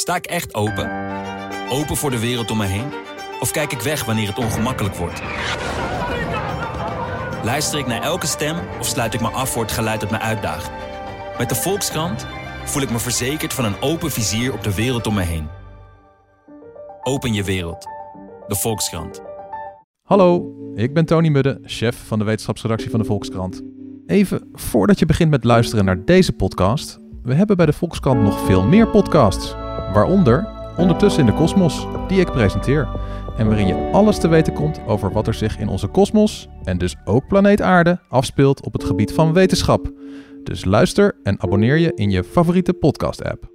Sta ik echt open? Open voor de wereld om me heen? Of kijk ik weg wanneer het ongemakkelijk wordt? Luister ik naar elke stem of sluit ik me af voor het geluid dat me uitdaagt? Met de Volkskrant voel ik me verzekerd van een open vizier op de wereld om me heen. Open je wereld. De Volkskrant. Hallo, ik ben Tony Mudde, chef van de wetenschapsredactie van de Volkskrant. Even voordat je begint met luisteren naar deze podcast, we hebben bij de Volkskrant nog veel meer podcasts. Waaronder Ondertussen in de Kosmos, die ik presenteer. En waarin je alles te weten komt over wat er zich in onze kosmos, en dus ook planeet Aarde, afspeelt op het gebied van wetenschap. Dus luister en abonneer je in je favoriete podcast-app.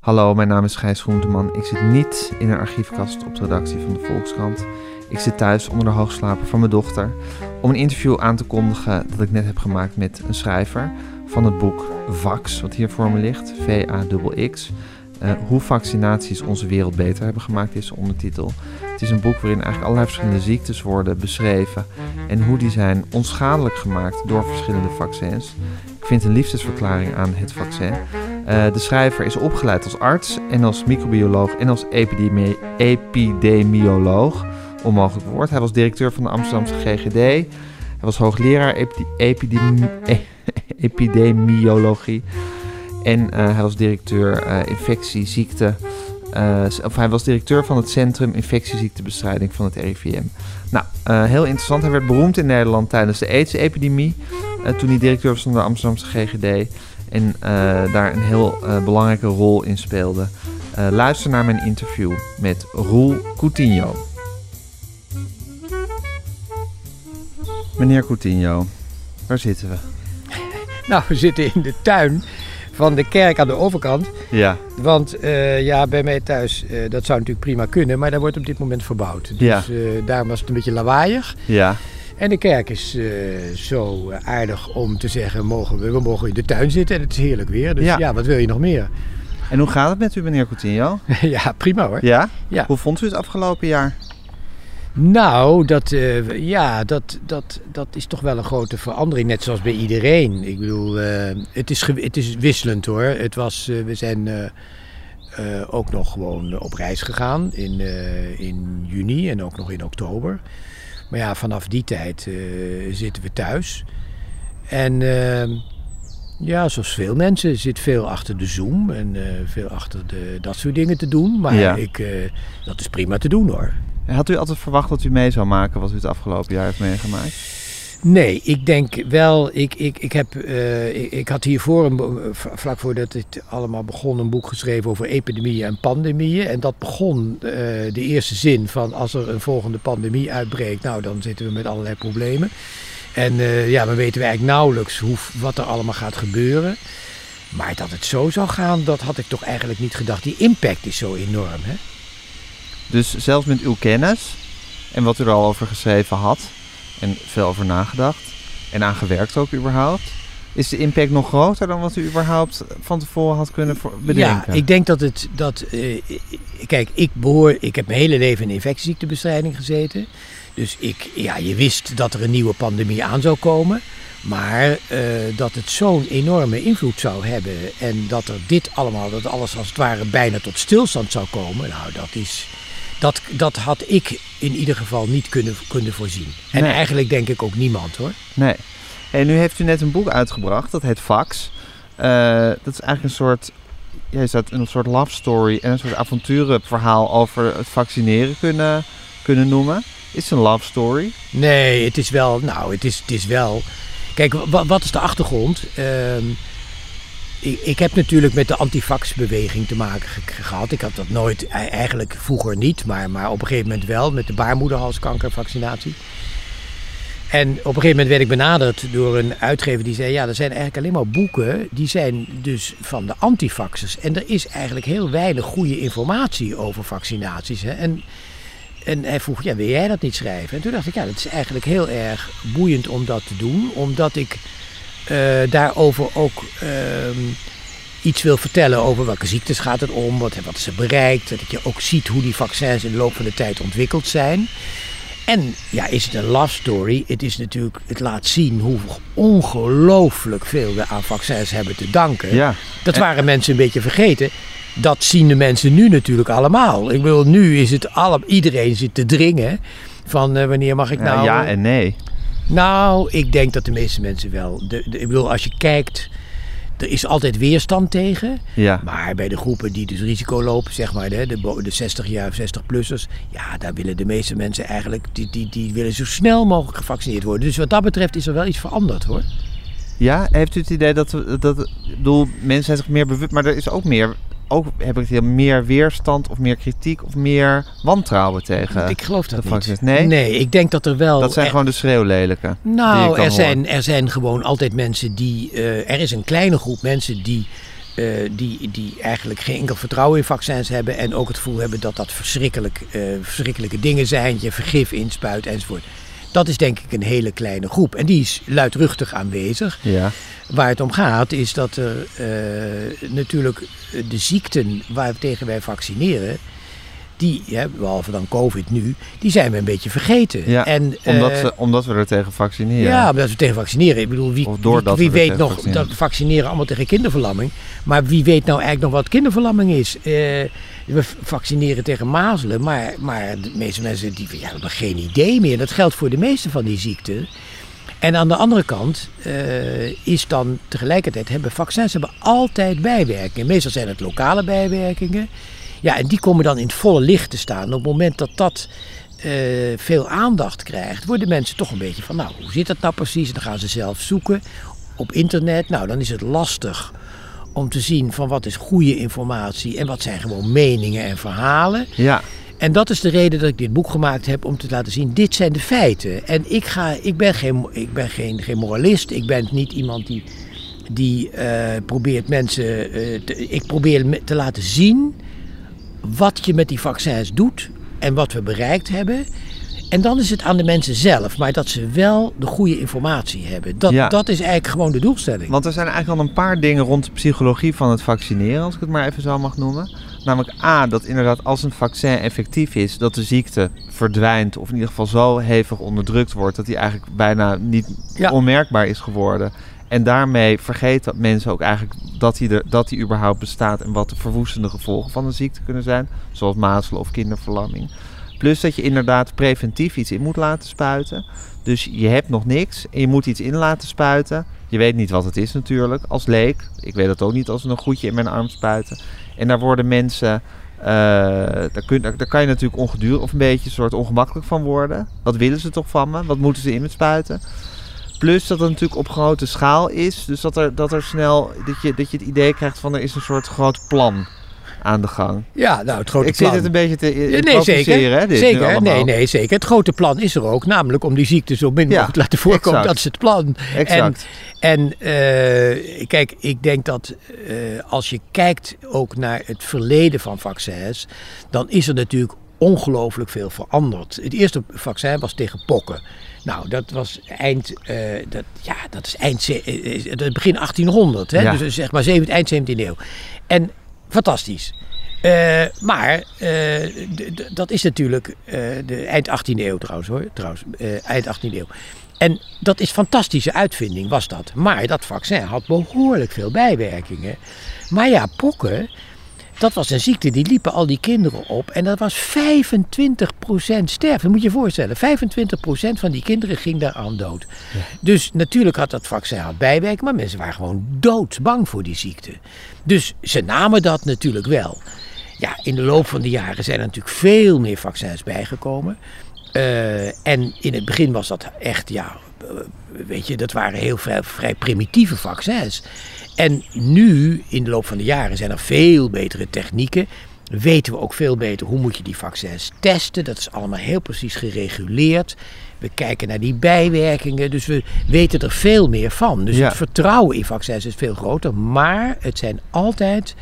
Hallo, mijn naam is Gijs Groenteman. Ik zit niet in een archiefkast op de redactie van de Volkskrant. Ik zit thuis onder de hoogslaper van mijn dochter om een interview aan te kondigen dat ik net heb gemaakt met een schrijver van het boek Vax, wat hier voor me ligt, V-A-X. Uh, hoe vaccinaties onze wereld beter hebben gemaakt is de ondertitel. Het is een boek waarin eigenlijk allerlei verschillende ziektes worden beschreven en hoe die zijn onschadelijk gemaakt door verschillende vaccins. Ik vind een liefdesverklaring aan het vaccin. Uh, de schrijver is opgeleid als arts en als microbioloog en als epidemi epidemioloog. Onmogelijk woord. Hij was directeur van de Amsterdamse GGD. Hij was hoogleraar epidemi epidemiologie. En uh, hij was directeur uh, infectieziekte. Uh, of hij was directeur van het Centrum Infectieziektebestrijding van het RIVM. Nou, heel interessant. Hij werd beroemd in Nederland tijdens de AIDS-epidemie. toen hij directeur was van de Amsterdamse GGD. En daar een heel belangrijke rol in speelde. luister naar mijn interview met Roel Coutinho. Meneer Coutinho, waar zitten we? Nou, we zitten in de tuin van de kerk aan de overkant. Ja. Want uh, ja, bij mij thuis, uh, dat zou natuurlijk prima kunnen, maar daar wordt op dit moment verbouwd. Dus ja. uh, daarom was het een beetje lawaaiig. Ja. En de kerk is zo aardig om te zeggen, mogen we, we mogen in de tuin zitten en het is heerlijk weer. Dus ja, ja wat wil je nog meer? En hoe gaat het met u, meneer Coutinho? ja, prima hoor. Ja? ja? Hoe vond u het afgelopen jaar? Nou, dat, uh, ja, dat, dat, dat is toch wel een grote verandering, net zoals bij iedereen. Ik bedoel, uh, het, is het is wisselend hoor. Het was, uh, we zijn ook nog gewoon op reis gegaan in, in juni en ook nog in oktober. Maar ja, vanaf die tijd zitten we thuis. En ja, zoals veel mensen zit veel achter de Zoom en veel achter de, dat soort dingen te doen. Maar ja. ik, dat is prima te doen hoor. Had u altijd verwacht dat u mee zou maken wat u het afgelopen jaar heeft meegemaakt? Nee, ik denk wel. Ik, ik, ik, heb, uh, ik, had hiervoor, een, vlak voordat het allemaal begon, een boek geschreven over epidemieën en pandemieën. En dat begon uh, de eerste zin van als er een volgende pandemie uitbreekt, nou dan zitten we met allerlei problemen. En uh, ja, dan weten we eigenlijk nauwelijks hoe, wat er allemaal gaat gebeuren. Maar dat het zo zou gaan, dat had ik toch eigenlijk niet gedacht. Die impact is zo enorm. Hè? Dus zelfs met uw kennis en wat u er al over geschreven had en veel over nagedacht en aan gewerkt ook überhaupt, is de impact nog groter dan wat u überhaupt van tevoren had kunnen bedenken? Ja, ik denk dat het. Dat, uh, kijk, ik behoor. Ik heb mijn hele leven in infectieziektebestrijding gezeten. Dus ik, ja, je wist dat er een nieuwe pandemie aan zou komen. Maar uh, dat het zo'n enorme invloed zou hebben. En dat er dit allemaal, dat alles als het ware bijna tot stilstand zou komen. Nou, dat is dat, dat had ik in ieder geval niet kunnen, kunnen voorzien. En Nee. eigenlijk denk ik ook niemand hoor. Nee. En nu heeft u net een boek uitgebracht, dat heet Vax. Eh, dat is eigenlijk een soort, ja, je zou het een soort love story en een soort avonturenverhaal over het vaccineren kunnen, kunnen noemen. Is het een love story? Nee, het is wel, nou, het is, het is wel. Kijk, wa- wat is de achtergrond? Ehm, ik, heb natuurlijk met de antivax-beweging te maken ge- gehad. Ik had dat nooit, e- eigenlijk vroeger niet, maar, maar op een gegeven moment wel met de baarmoederhalskankervaccinatie. En op een gegeven moment werd ik benaderd door een uitgever die zei: Ja, er zijn eigenlijk alleen maar boeken die zijn dus van de antivaxers. En er is eigenlijk heel weinig goede informatie over vaccinaties. Hè? En, en hij vroeg: Ja, wil jij dat niet schrijven? En toen dacht ik: Ja, dat is eigenlijk heel erg boeiend om dat te doen, omdat ik daarover ook ehm, iets wil vertellen over welke ziektes gaat het om, wat, wat er bereikt. Dat je ook ziet hoe die vaccins in de loop van de tijd ontwikkeld zijn. En ja, is het een love story? Het is natuurlijk, het laat zien hoe ongelooflijk veel we aan vaccins hebben te danken. Ja. Dat waren mensen een beetje vergeten. Dat zien de mensen nu natuurlijk allemaal. Ik bedoel, nu is het alle, iedereen zit te dringen van eh, wanneer mag ik Ja, nou... ja en nee. Nou, ik denk dat de meeste mensen wel. De, de- ik bedoel, als je kijkt, er is altijd weerstand tegen. Ja. Maar bij de groepen die dus risico lopen, zeg maar, de, de, de 60 jaar, 60-plussers, ja, daar willen de meeste mensen eigenlijk, die, die, die willen zo snel mogelijk gevaccineerd worden. Dus wat dat betreft is er wel iets veranderd hoor. Ja, heeft u het idee dat, we- dat bedoel, mensen zijn zich meer bewust, maar er is ook meer, ook heb ik idee, meer weerstand of meer kritiek of meer wantrouwen tegen. ik geloof dat niet. Nee? Nee, ik denk dat er wel. dat zijn er- gewoon de schreeuwlelijke. Nou, er zijn, er zijn gewoon altijd mensen die. eh, er is een kleine groep mensen die. eh, die, die eigenlijk geen enkel vertrouwen in vaccins hebben. En ook het gevoel hebben dat dat verschrikkelijk, eh, verschrikkelijke dingen zijn. Je vergif inspuit enzovoort. Dat is denk ik een hele kleine groep. En die is luidruchtig aanwezig. Ja. Waar het om gaat is dat er eh, natuurlijk de ziekten waar tegen wij vaccineren. Die, hè, behalve dan COVID nu, die zijn we een beetje vergeten. Ja, en, Omdat, ze, omdat we er tegen vaccineren. ja, omdat we tegen vaccineren. Ik bedoel, wie, wie, wie we weet nog vaccineren. dat we vaccineren allemaal tegen kinderverlamming. Maar wie weet nou eigenlijk nog wat kinderverlamming is? Eh, we vaccineren tegen mazelen, maar, maar de meeste mensen die, ja, hebben geen idee meer. Dat geldt voor de meeste van die ziekten. En aan de andere kant eh, is dan tegelijkertijd hebben vaccins hebben altijd bijwerkingen. Meestal zijn het lokale bijwerkingen. Ja, en die komen dan in het volle licht te staan. Op het moment dat dat eh, veel aandacht krijgt, worden mensen toch een beetje van, nou, hoe zit dat nou precies? En dan gaan ze zelf zoeken op internet. Nou, dan is het lastig om te zien van wat is goede informatie en wat zijn gewoon meningen en verhalen. Ja. En dat is de reden dat ik dit boek gemaakt heb om te laten zien, dit zijn de feiten. En ik, ga, ik ben, geen, ik ben geen, geen moralist, ik ben niet iemand die, die eh, probeert mensen, eh, te, ik probeer te laten zien wat je met die vaccins doet en wat we bereikt hebben. En dan is het aan de mensen zelf, maar dat ze wel de goede informatie hebben. Dat, Ja. dat is eigenlijk gewoon de doelstelling. Want er zijn eigenlijk al een paar dingen rond de psychologie van het vaccineren, als ik het maar even zo mag noemen. Namelijk A, dat inderdaad als een vaccin effectief is, dat de ziekte verdwijnt of in ieder geval zo hevig onderdrukt wordt dat die eigenlijk bijna niet Ja. onmerkbaar is geworden. En daarmee vergeten mensen ook eigenlijk dat die, er, dat die überhaupt bestaat en wat de verwoestende gevolgen van de ziekte kunnen zijn, zoals mazelen of kinderverlamming. Plus dat je inderdaad preventief iets in moet laten spuiten. Dus je hebt nog niks en je moet iets in laten spuiten. Je weet niet wat het is natuurlijk, als leek. Ik weet het ook niet als een goedje in mijn arm spuiten. En daar worden mensen... eh, daar, kun, daar, daar kan je natuurlijk ongedurig of een beetje soort ongemakkelijk van worden. Wat willen ze toch van me? Wat moeten ze in me spuiten? Plus dat het natuurlijk op grote schaal is. Dus dat er, dat er snel... Dat je, dat je het idee krijgt van er is een soort groot plan aan de gang. Ja, nou, het grote Ik plan. zit het een beetje te Ja, nee, zeker. hè, dit zeker. Nee, nee, zeker. Het grote plan is er ook, namelijk om die ziekte zo min Ja, mogelijk te laten voorkomen. exact. Dat is het plan. Exact. En eh, kijk, ik denk dat eh, als je kijkt ook naar het verleden van vaccins, dan is er natuurlijk ongelooflijk veel veranderd. Het eerste vaccin was tegen pokken. Nou, dat was eind, eh, dat, ja, dat is eind, is begin 1800, hè? Ja. dus zeg maar 7, eind 17e eeuw. En fantastisch. Maar dat is natuurlijk de eind 18e eeuw trouwens hoor. Trouwens, eind 18e eeuw. En dat is fantastische uitvinding, was dat. Maar dat vaccin had behoorlijk veel bijwerkingen. Maar ja, pokken, dat was een ziekte, die liepen al die kinderen op. En dat was 25% sterven. Moet je je voorstellen, 25% van die kinderen ging daaraan dood. Dus natuurlijk had dat vaccin had bijwerkingen, maar mensen waren gewoon doodsbang voor die ziekte. Dus ze namen dat natuurlijk wel. Ja, in de loop van de jaren zijn er natuurlijk veel meer vaccins bijgekomen. Eh, en in het begin was dat echt, ja, weet je, dat waren heel vrij, vrij primitieve vaccins. En nu, in de loop van de jaren, zijn er veel betere technieken. Weten we ook veel beter hoe moet je die vaccins testen. Dat is allemaal heel precies gereguleerd. We kijken naar die bijwerkingen, dus we weten er veel meer van. Dus Ja. het vertrouwen in vaccins is veel groter. Maar het zijn altijd,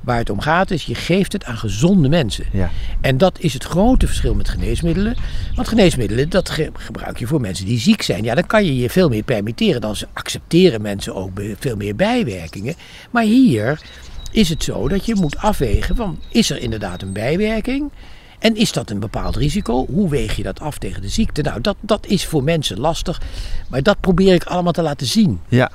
waar het om gaat, is je geeft het aan gezonde mensen. Ja. En dat is het grote verschil met geneesmiddelen. Want geneesmiddelen, dat ge- gebruik je voor mensen die ziek zijn. Ja, dan kan je je veel meer permitteren. Dan accepteren mensen ook veel meer bijwerkingen. Maar hier is het zo dat je moet afwegen van, is er inderdaad een bijwerking? En is dat een bepaald risico? Hoe weeg je dat af tegen de ziekte? Nou, dat, dat is voor mensen lastig. Maar dat probeer ik allemaal te laten zien. Ja.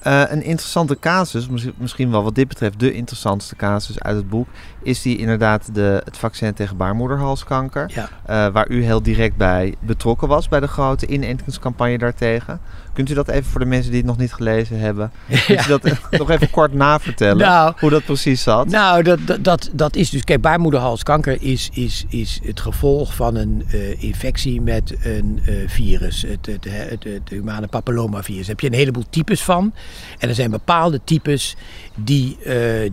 Eh, een interessante casus, misschien- misschien wel wat dit betreft de interessantste casus uit het boek, is die inderdaad de, het vaccin tegen baarmoederhalskanker. Ja. eh, waar u heel direct bij betrokken was bij de grote inentingscampagne daartegen. Kunt u dat even voor de mensen die het nog niet gelezen hebben, kunt u dat nog even kort navertellen? Nou, hoe dat precies zat? Nou, dat, dat, dat, dat is dus. Kijk, baarmoederhalskanker is, is, is het gevolg van een eh, infectie met een eh, virus. Het, het, het, het humane papillomavirus. Daar heb je een heleboel types van. En er zijn bepaalde types die,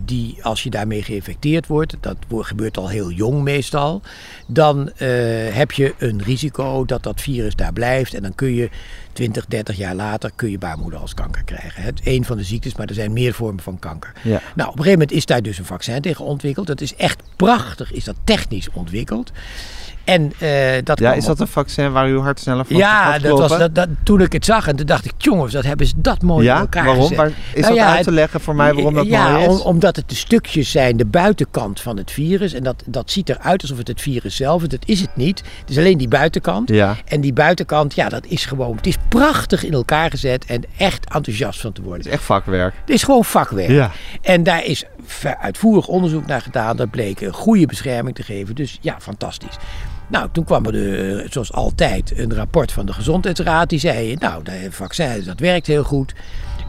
die als je daarmee geïnfecteerd wordt, dat wo- gebeurt al heel jong meestal, dan eh, heb je een risico dat dat virus daar blijft. En dan kun je 20, 30 jaar later kun je baarmoederhalskanker krijgen. Het een van de ziektes, maar er zijn meer vormen van kanker. Ja. Nou, op een gegeven moment is daar dus een vaccin tegen ontwikkeld. Dat is echt prachtig, is dat technisch ontwikkeld. En eh, dat Ja, is dat op- een vaccin waar uw hart sneller van Ja, gaat dat was, dat, dat, toen ik het zag en toen dacht ik, jongens, dat hebben ze dat mooi in ja, elkaar waarom? gezet. Waar- is Nou dat ja, uit te leggen voor mij waarom dat ja, mooi is? om- omdat het de stukjes zijn, de buitenkant van het virus. En dat, dat ziet eruit alsof het het virus zelf is. Dat is het niet. Het is alleen die buitenkant. Ja. En die buitenkant, ja, dat is gewoon... Het is prachtig in elkaar gezet en echt enthousiast van te worden. Het is echt vakwerk. Het is gewoon vakwerk. Ja. En daar is uitvoerig onderzoek naar gedaan. Dat bleek een goede bescherming te geven. Dus ja, fantastisch. Nou, toen kwam er, de, zoals altijd, een rapport van de Gezondheidsraad. Die zei, nou, de vaccin, dat werkt heel goed.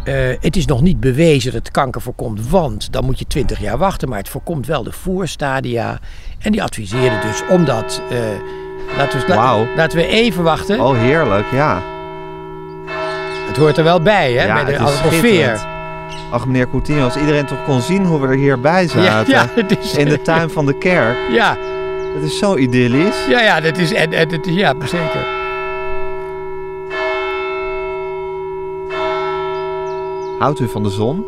Eh, het is nog niet bewezen dat het kanker voorkomt, want dan moet je 20 jaar wachten. Maar het voorkomt wel de voorstadia. En die adviseerde dus om dat... eh, laten, we, laten we even wachten. Oh, heerlijk, ja. Het hoort er wel bij, hè, ja, bij de atmosfeer. Ach, meneer Coutinho, als iedereen toch kon zien hoe we er hierbij zaten. ja, het is, In de tuin van de kerk. ja, Het is zo idyllisch. Ja, ja, dat is, en, en, ja, zeker. Houdt u van de zon?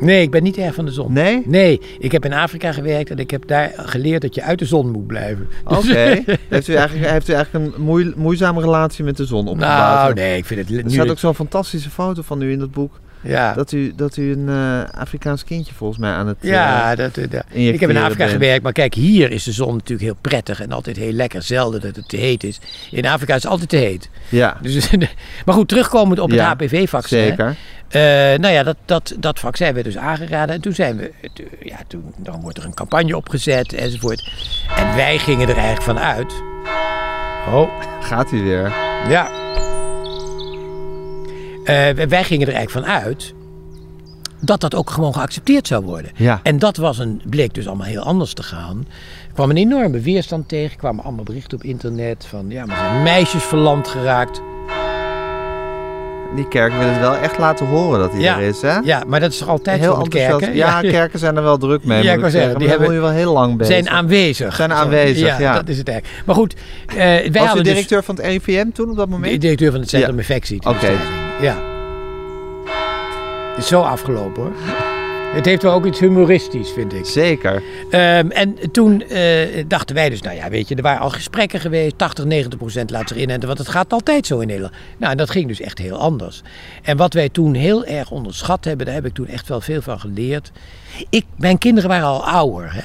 Nee, ik ben niet erg van de zon. Nee? Nee, ik heb in Afrika gewerkt en ik heb daar geleerd dat je uit de zon moet blijven. Dus- Oké. heeft, u eigenlijk, heeft u eigenlijk een moei- moeizame relatie met de zon opgebouwd? nou, nee, ik vind het... Er staat ook zo'n fantastische foto van u in dat boek. Ja, Dat u, dat u een eh, Afrikaans kindje volgens mij aan het... eh, ja, dat, eh, dat- in je ik heb in Afrika bent. gewerkt, maar kijk, hier is de zon natuurlijk heel prettig en altijd heel lekker. Zelden dat het te heet is. In Afrika is het altijd te heet. ja, Dus, maar goed, terugkomend op het Ja, HPV-vaccin. zeker. Eh, nou ja, dat, dat, dat vaccin werd dus aangeraden. En toen zijn we, eh, ja, toen, dan wordt er een campagne opgezet enzovoort. En wij gingen er eigenlijk van uit. Oh, Gaat u weer. ja. Eh, wij- gingen er eigenlijk van uit dat dat ook gewoon geaccepteerd zou worden. Ja. En dat was een, bleek dus allemaal heel anders te gaan. Er kwam een enorme weerstand tegen. Kwamen allemaal berichten op internet van ja, maar zijn meisjes verlamd geraakt. Die kerk wil het wel echt laten horen dat hij Ja. er is, hè? Ja, maar dat is toch altijd Heel met kerken? Ja, kerken zijn er wel druk mee. Ja, ik zeggen, die hebben- je wel heel lang bezig. zijn aanwezig. Zijn aanwezig, ja. dat is het eigenlijk. Maar goed, eh, wij Was hadden directeur van het RIVM toen op dat dus de moment? directeur van het Centrum Ja. Infectie. Oké. Ja. Het is zo afgelopen hoor. Het heeft wel ook iets humoristisch, vind ik. Zeker. Ehm, en toen eh, dachten wij dus, nou ja, weet je, er waren al gesprekken geweest, 80, 90 procent laat zich inenten, want het gaat altijd zo in Nederland. Nou, en dat ging dus echt heel anders. En wat wij toen heel erg onderschat hebben, daar heb ik toen echt wel veel van geleerd. Ik, mijn kinderen waren al ouder. Hè?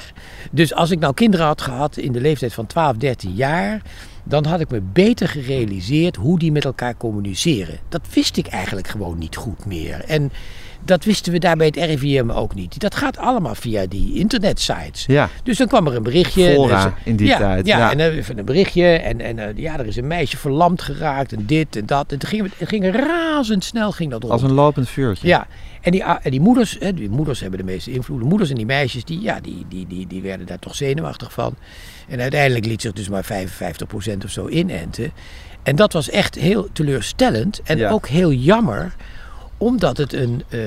Dus als ik nou kinderen had gehad in de leeftijd van 12, 13 jaar, dan had ik me beter gerealiseerd hoe die met elkaar communiceren. Dat wist ik eigenlijk gewoon niet goed meer. En dat wisten we daar bij het RIVM ook niet. Dat gaat allemaal via die internetsites. Ja. Dus dan kwam er een berichtje. Fora Dus, in die ja, tijd, Ja, ja. en even een berichtje. En, en eh, ja, er is een meisje verlamd geraakt. En dit en dat. En het ging, het ging razendsnel ging dat rond. Als een lopend vuurtje. Ja, en die, en die moeders, hè, die moeders hebben de meeste invloed. De moeders en die meisjes, die, ja, die, die, die, die werden daar toch zenuwachtig van. En uiteindelijk liet zich dus maar 55% of zo inenten. En dat was echt heel teleurstellend en Ja. ook heel jammer omdat het een, eh,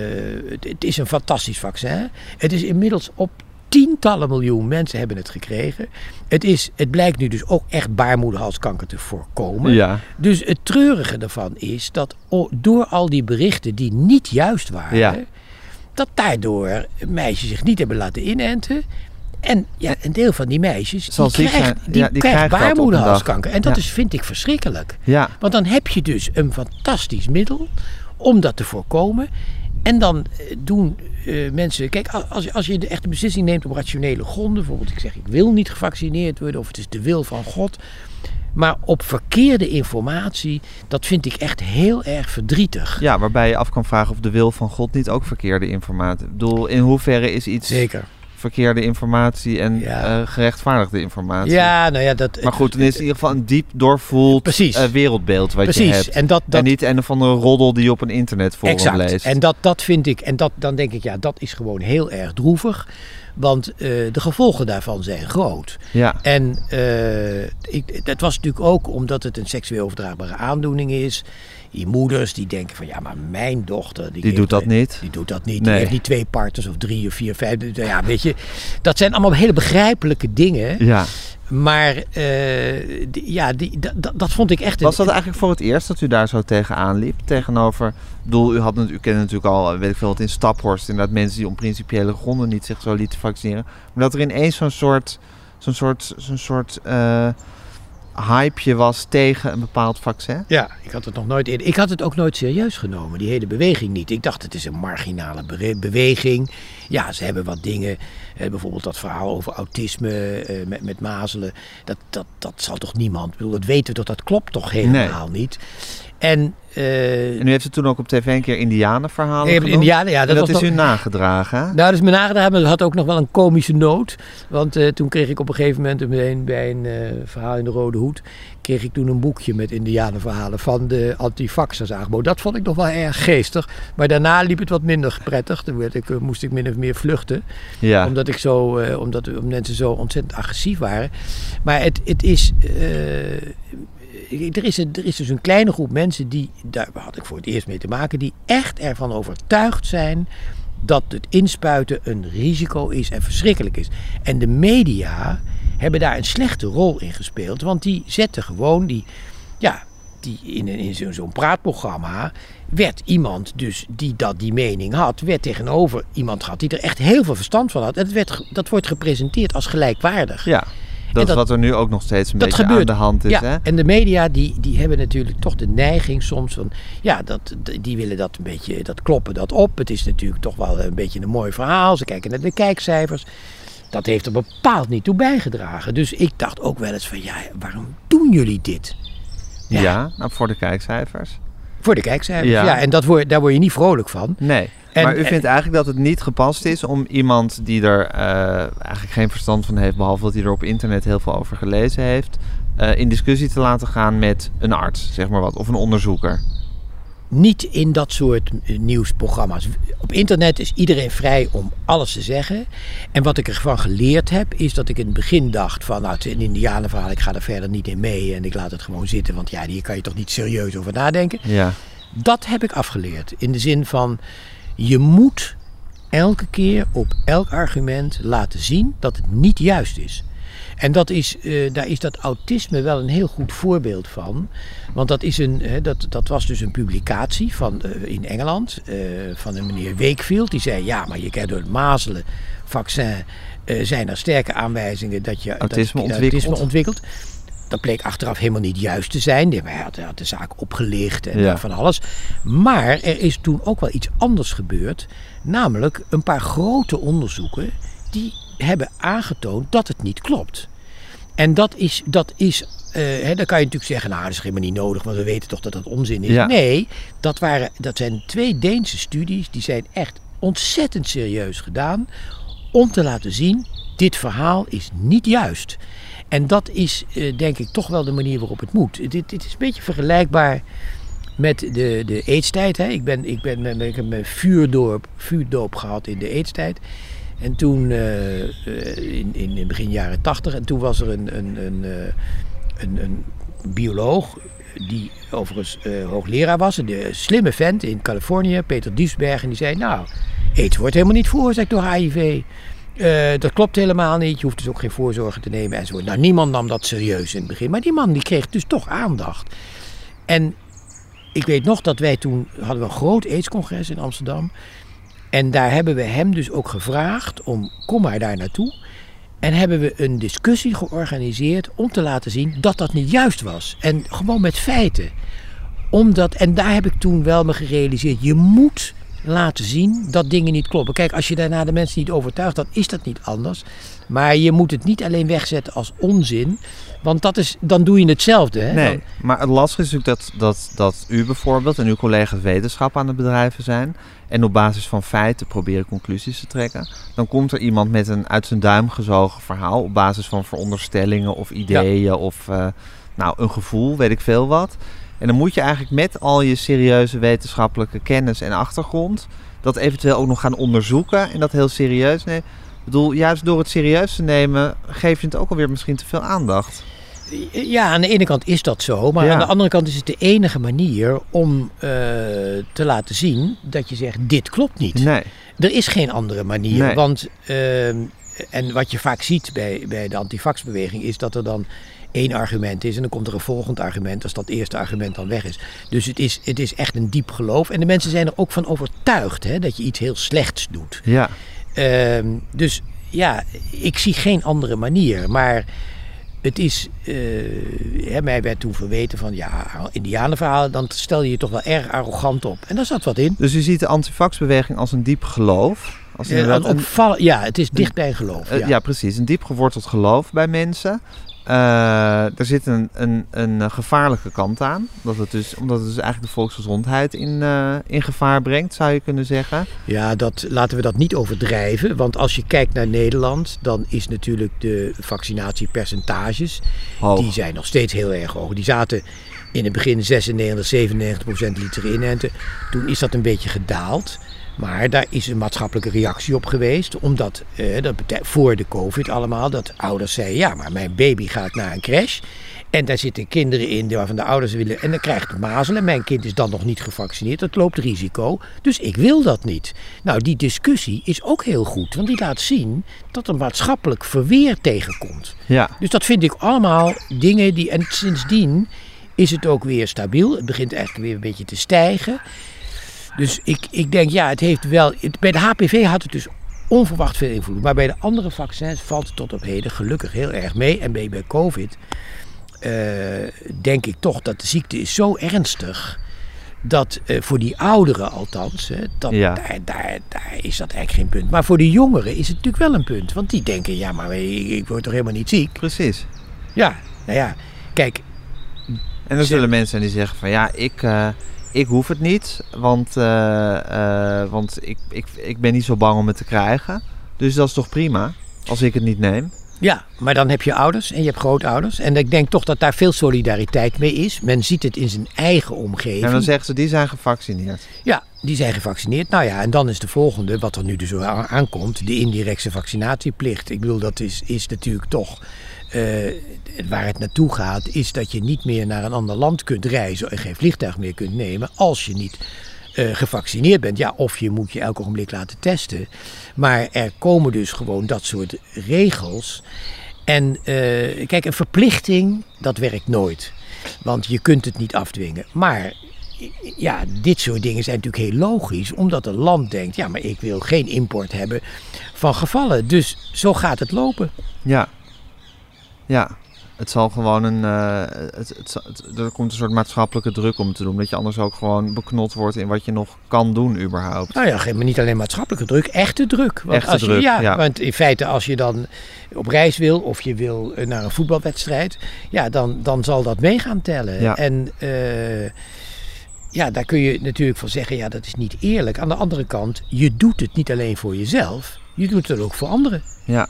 het, is een fantastisch vaccin. Het is inmiddels op tientallen miljoen mensen hebben het gekregen. Het, is, het blijkt nu dus ook echt baarmoederhalskanker te voorkomen. Ja. Dus het treurige daarvan is dat door al die berichten die niet juist waren, Ja. dat daardoor meisjes zich niet hebben laten inenten. En ja, een deel van die meisjes Zal die krijgt, zijn. die Ja, die krijgt krijgt een baarmoederhalskanker. En dat Ja. is, vind ik verschrikkelijk. Ja. Want dan heb je dus een fantastisch middel om dat te voorkomen. En dan eh, doen eh, mensen. Kijk, als, als je de echte beslissing neemt op rationele gronden. Bijvoorbeeld, ik zeg ik wil niet gevaccineerd worden. of het is de wil van God. Maar op verkeerde informatie, dat vind ik echt heel erg verdrietig. Ja, waarbij je af kan vragen of de wil van God niet ook verkeerde informatie. Ik bedoel, in hoeverre is iets Zeker. Verkeerde informatie en Ja. eh, gerechtvaardigde informatie? Ja, nou ja, dat. Maar goed, dan is het in ieder geval een diep doorvoeld Precies. eh, wereldbeeld wat je Precies. hebt. En dat, dat, En niet een of andere roddel die je op een internetforum exact. leest. En dat, dat vind ik, en dat, dan denk ik, ja, dat is gewoon heel erg droevig. Want eh, de gevolgen daarvan zijn groot. Ja, En ik, dat was natuurlijk ook omdat het een seksueel overdraagbare aandoening is. Die moeders die denken van ja, maar mijn dochter. Die, die doet dat niet. Die doet dat niet. Nee. Die heeft niet twee partners of drie of vier, vijf. Ja, weet je, dat zijn allemaal hele begrijpelijke dingen. Ja. Maar eh, die- ja, die, dat, vond ik echt een. Was dat eigenlijk voor het eerst dat u daar zo tegenaan liep? Tegenover, ik bedoel, u, had, u kende natuurlijk al, eh, weet ik veel, wat in Staphorst, inderdaad mensen die om principiële gronden niet zich zo lieten vaccineren. Maar dat er ineens zo'n soort, zo'n soort, zo'n soort eh, hypeje was tegen een bepaald vaccin. Ja, ik had het nog nooit eerder. Ik had het ook nooit serieus genomen, die hele beweging niet. Ik dacht, het is een marginale be- beweging. Ja, ze hebben wat dingen. eh, bijvoorbeeld dat verhaal over autisme eh, met, met mazelen. Dat, dat, dat zal toch niemand. Ik bedoel, dat weten we toch, dat klopt toch helemaal niet. En. Eh, En u heeft het toen ook op tv een keer Indianenverhalen genoemd. Indianen, ja, En dat, dat, is nog- u nagedragen, hè? Nou, dat is me nagedaan, maar het had ook nog wel een komische noot. Want eh, toen kreeg ik op een gegeven moment een- bij een eh, verhaal in de Rode Hoed... kreeg ik toen een boekje met indianenverhalen van de antifaxers aangeboden. Dat vond ik nog wel erg geestig. Maar daarna liep het wat minder prettig. Toen werd ik, moest ik min of meer vluchten. Ja. Omdat, ik zo, omdat mensen zo ontzettend agressief waren. Maar het, het is... er is, er is dus een kleine groep mensen die, daar had ik voor het eerst mee te maken, die echt ervan overtuigd zijn dat het inspuiten een risico is en verschrikkelijk is. En de media hebben daar een slechte rol in gespeeld, want die zetten gewoon die, ja, die in, in zo'n praatprogramma werd iemand dus die dat die mening had, werd tegenover iemand gehad die er echt heel veel verstand van had. En het werd, dat wordt gepresenteerd als gelijkwaardig. ja. Dat, is wat er nu ook nog steeds een beetje gebeurt. aan de hand is, ja, hè? en de media die, die hebben natuurlijk toch de neiging soms van... Ja, dat, die willen dat een beetje, dat kloppen dat op. Het is natuurlijk toch wel een beetje een mooi verhaal. Ze kijken naar de kijkcijfers. Dat heeft er bepaald niet toe bijgedragen. Dus ik dacht ook wel eens van, ja, waarom doen jullie dit? Ja, Ja. nou, voor de kijkcijfers. Voor de kijkcijfers, Ja. ja. en dat word, daar word je niet vrolijk van. Nee. En- maar u vindt eigenlijk dat het niet gepast is om iemand die er eh, eigenlijk geen verstand van heeft, behalve dat hij er op internet heel veel over gelezen heeft, eh, in discussie te laten gaan met een arts, zeg maar wat, of een onderzoeker. Niet in dat soort eh, nieuwsprogramma's. Op internet is iedereen vrij om alles te zeggen. En wat ik ervan geleerd heb, is dat ik in het begin dacht van... Nou, het is een indianenverhaal, ik ga er verder niet in mee en ik laat het gewoon zitten. Want ja, hier kan je toch niet serieus over nadenken. Ja, Dat heb ik afgeleerd. In de zin van, je moet elke keer op elk argument laten zien dat het niet juist is. En dat is, eh, daar is dat autisme wel een heel goed voorbeeld van. Want dat, is een, hè, dat, dat was dus een publicatie van, eh, in Engeland eh, van een meneer Wakefield. Die zei, ja, maar je kent door het mazelenvaccin zijn er sterke aanwijzingen dat je Autisme dat ontwikkelt. autisme ontwikkelt. Dat bleek achteraf helemaal niet juist te zijn. Hij had, had de zaak opgelicht en Ja. van alles. Maar er is toen ook wel iets anders gebeurd. Namelijk een paar grote onderzoeken die hebben aangetoond dat het niet klopt. En dat is, dat is eh, hè, dan kan je natuurlijk zeggen, nou dat is helemaal niet nodig, want we weten toch dat dat onzin is. Ja. Nee, dat, waren, dat zijn twee Deense studies, die zijn echt ontzettend serieus gedaan om te laten zien, dit verhaal is niet juist. En dat is eh, denk ik toch wel de manier waarop het moet. Dit, dit is een beetje vergelijkbaar met de, de AIDS-tijd. Hè. Ik, ben, ik, ben, ik heb mijn vuurdoop, vuurdoop gehad in de AIDS-tijd. En toen, eh, in, in, in begin jaren tachtig, en toen was er een, een, een, eh, een, bioloog, die overigens hoogleraar was, een slimme vent in Californië, Peter Duisberg, en die zei, nou, AIDS wordt helemaal niet veroorzaakt door HIV. Dat klopt helemaal niet, je hoeft dus ook geen voorzorgen te nemen enzovoort. Nou, niemand nam dat serieus in het begin, maar die man die kreeg dus toch aandacht. En ik weet nog dat wij toen hadden we een groot AIDS-congres in Amsterdam. En daar hebben we hem dus ook gevraagd om kom maar daar naartoe. En hebben we een discussie georganiseerd om te laten zien dat dat niet juist was. En gewoon met feiten. Omdat, en daar heb ik toen wel me gerealiseerd, je moet laten zien dat dingen niet kloppen. Kijk, als je daarna de mensen niet overtuigt, dan is dat niet anders. Maar je moet het niet alleen wegzetten als onzin. Want dat is, dan doe je hetzelfde. Hè? Nee, Dan- maar het lastige is natuurlijk dat, dat, dat u bijvoorbeeld en uw collega's wetenschap aan het bedrijven zijn. En op basis van feiten proberen conclusies te trekken. Dan komt er iemand met een uit zijn duim gezogen verhaal. Op basis van veronderstellingen of ideeën of eh, nou, een gevoel, weet ik veel wat. En dan moet je eigenlijk met al je serieuze wetenschappelijke kennis en achtergrond. dat eventueel ook nog gaan onderzoeken en dat heel serieus nemen. Ik bedoel, juist door het serieus te nemen, geef je het ook alweer misschien te veel aandacht. Ja, aan de ene kant is dat zo. Maar Ja. aan de andere kant is het de enige manier om eh, te laten zien dat je zegt: dit klopt niet. Nee. Er is geen andere manier. Nee. Want, ehm, en wat je vaak ziet bij, bij de antifaxbeweging is dat er dan één argument is en dan komt er een volgend argument als dat eerste argument dan weg is. Dus het is, het is echt een diep geloof. En de mensen zijn er ook van overtuigd hè, dat je iets heel slechts doet. Ja. Ehm, dus ja, ik zie geen andere manier. Maar het is, eh, mij werd toen verweten van ja, indianenverhalen, dan stel je je toch wel erg arrogant op. En daar zat wat in. Dus u ziet de antifaxbeweging als een diep geloof. Als Eh, een een- ja, het is dicht bij geloof. Eh, ja. precies. Een diep geworteld geloof bij mensen. Eh, er zit een, een, een eh, gevaarlijke kant aan. Dat het dus, omdat het dus eigenlijk de volksgezondheid in, eh, in gevaar brengt, zou je kunnen zeggen. Ja, dat, laten we dat niet overdrijven. Want als je kijkt naar Nederland, dan is natuurlijk de vaccinatiepercentages, Hoog. die zijn nog steeds heel erg hoog. Die zaten in het begin 96, 97 procent lieten inenten. Toen is dat een beetje gedaald. Maar daar is een maatschappelijke reactie op geweest. Omdat, eh, dat voor de covid allemaal, dat ouders zeiden... ja, maar mijn baby gaat naar een crash... En daar zitten kinderen in waarvan de ouders willen. En dan krijgt het mazelen. Mijn kind is dan nog niet gevaccineerd. Dat loopt risico. Dus ik wil dat niet. Nou, die discussie is ook heel goed. Want die laat zien dat er maatschappelijk verweer tegenkomt. Ja. Dus dat vind ik allemaal dingen die. En sindsdien is het ook weer stabiel. Het begint eigenlijk weer een beetje te stijgen. Dus ik, ik denk, ja, het heeft wel. het- bij de HPV had het dus onverwacht veel invloed. Maar bij de andere vaccins valt het tot op heden gelukkig heel erg mee. En bij, bij COVID eh, denk ik toch dat de ziekte is zo ernstig. Dat eh, voor die ouderen althans, hè, dat, Ja. daar, daar, daar is dat eigenlijk geen punt. Maar voor de jongeren is het natuurlijk wel een punt. Want die denken, ja, maar ik, ik word toch helemaal niet ziek? Precies. Ja, nou ja, kijk, En er zullen mensen die zeggen van ja, ik, eh, ik hoef het niet. Want, eh, eh, want ik, ik, ik ben niet zo bang om het te krijgen. Dus dat is toch prima als ik het niet neem. Ja, maar dan heb je ouders en je hebt grootouders. En ik denk toch dat daar veel solidariteit mee is. Men ziet het in zijn eigen omgeving. En dan zeggen ze die zijn gevaccineerd. Ja, die zijn gevaccineerd. Nou ja, en dan is de volgende, wat er nu dus aankomt, de indirecte vaccinatieplicht. Ik bedoel, dat is, is natuurlijk toch. Eh, waar het naartoe gaat, is dat je niet meer naar een ander land kunt reizen en geen vliegtuig meer kunt nemen als je niet eh, gevaccineerd bent. Ja, of je moet je elk ogenblik laten testen. Maar er komen dus gewoon dat soort regels. En eh, kijk, een verplichting, dat werkt nooit. Want je kunt het niet afdwingen. Maar ja, dit soort dingen zijn natuurlijk heel logisch. Omdat een land denkt, ja, maar ik wil geen import hebben van gevallen. Dus zo gaat het lopen. Ja. Ja. Het zal gewoon een. eh, het, het, er komt een soort maatschappelijke druk om te doen. Dat je anders ook gewoon beknot wordt in wat je nog kan doen, überhaupt. Nou ja, geen- maar niet alleen maatschappelijke druk, echte druk. Want Echte als je, druk, ja, ja. Want in feite, als je dan op reis wil of je wil eh, naar een voetbalwedstrijd, ja, dan, dan zal dat mee gaan tellen. Ja. En eh, ja, daar kun je natuurlijk van zeggen, ja, dat is niet eerlijk. Aan de andere kant, je doet het niet alleen voor jezelf, je doet het ook voor anderen. Ja.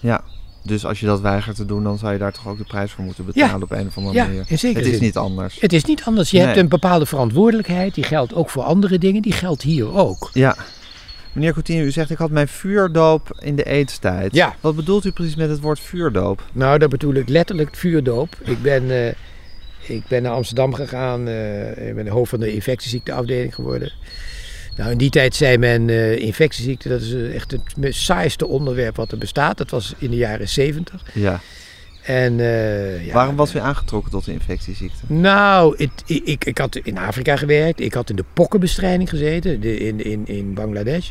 Ja. Dus als je dat weigert te doen, dan zou je daar toch ook de prijs voor moeten betalen Ja. op een of andere Ja, manier. in zekere Het is zin. niet anders. Het is niet anders. Je hebt een bepaalde verantwoordelijkheid, die geldt ook voor andere dingen, die geldt hier ook. Ja. Meneer Coutinho, u zegt ik had mijn vuurdoop in de eetstijd. Ja. Wat bedoelt u precies met het woord vuurdoop? Nou, dat bedoel ik letterlijk vuurdoop. Ik ben, eh, ik ben naar Amsterdam gegaan. eh, ik ben hoofd van de infectieziekteafdeling geworden. Nou, in die tijd zei men eh, infectieziekte, dat is eh, echt het saaiste onderwerp wat er bestaat. Dat was in de jaren zeventig. Ja. En, eh, ja, Waarom was u aangetrokken tot de infectieziekte? Nou, het, ik, ik had in Afrika gewerkt. Ik had in de pokkenbestrijding gezeten de, in, in, in Bangladesh.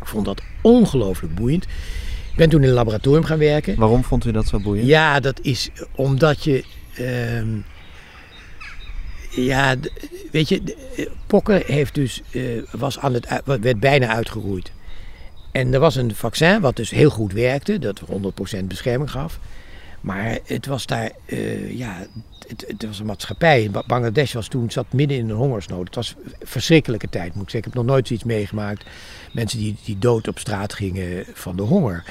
Ik vond dat ongelooflijk boeiend. Ik ben toen in een laboratorium gaan werken. Waarom vond u dat zo boeiend? Ja, dat is omdat je. ehm, Ja, weet je, pokken heeft dus, eh, was aan het, werd bijna uitgeroeid. En er was een vaccin wat dus heel goed werkte, dat 100% bescherming gaf. Maar het was daar, eh, ja, het, het was een maatschappij. Ba- Bangladesh was toen, zat midden in een hongersnood. Het was een verschrikkelijke tijd, moet ik zeggen. Ik heb nog nooit zoiets meegemaakt. Mensen die, die dood op straat gingen van de honger.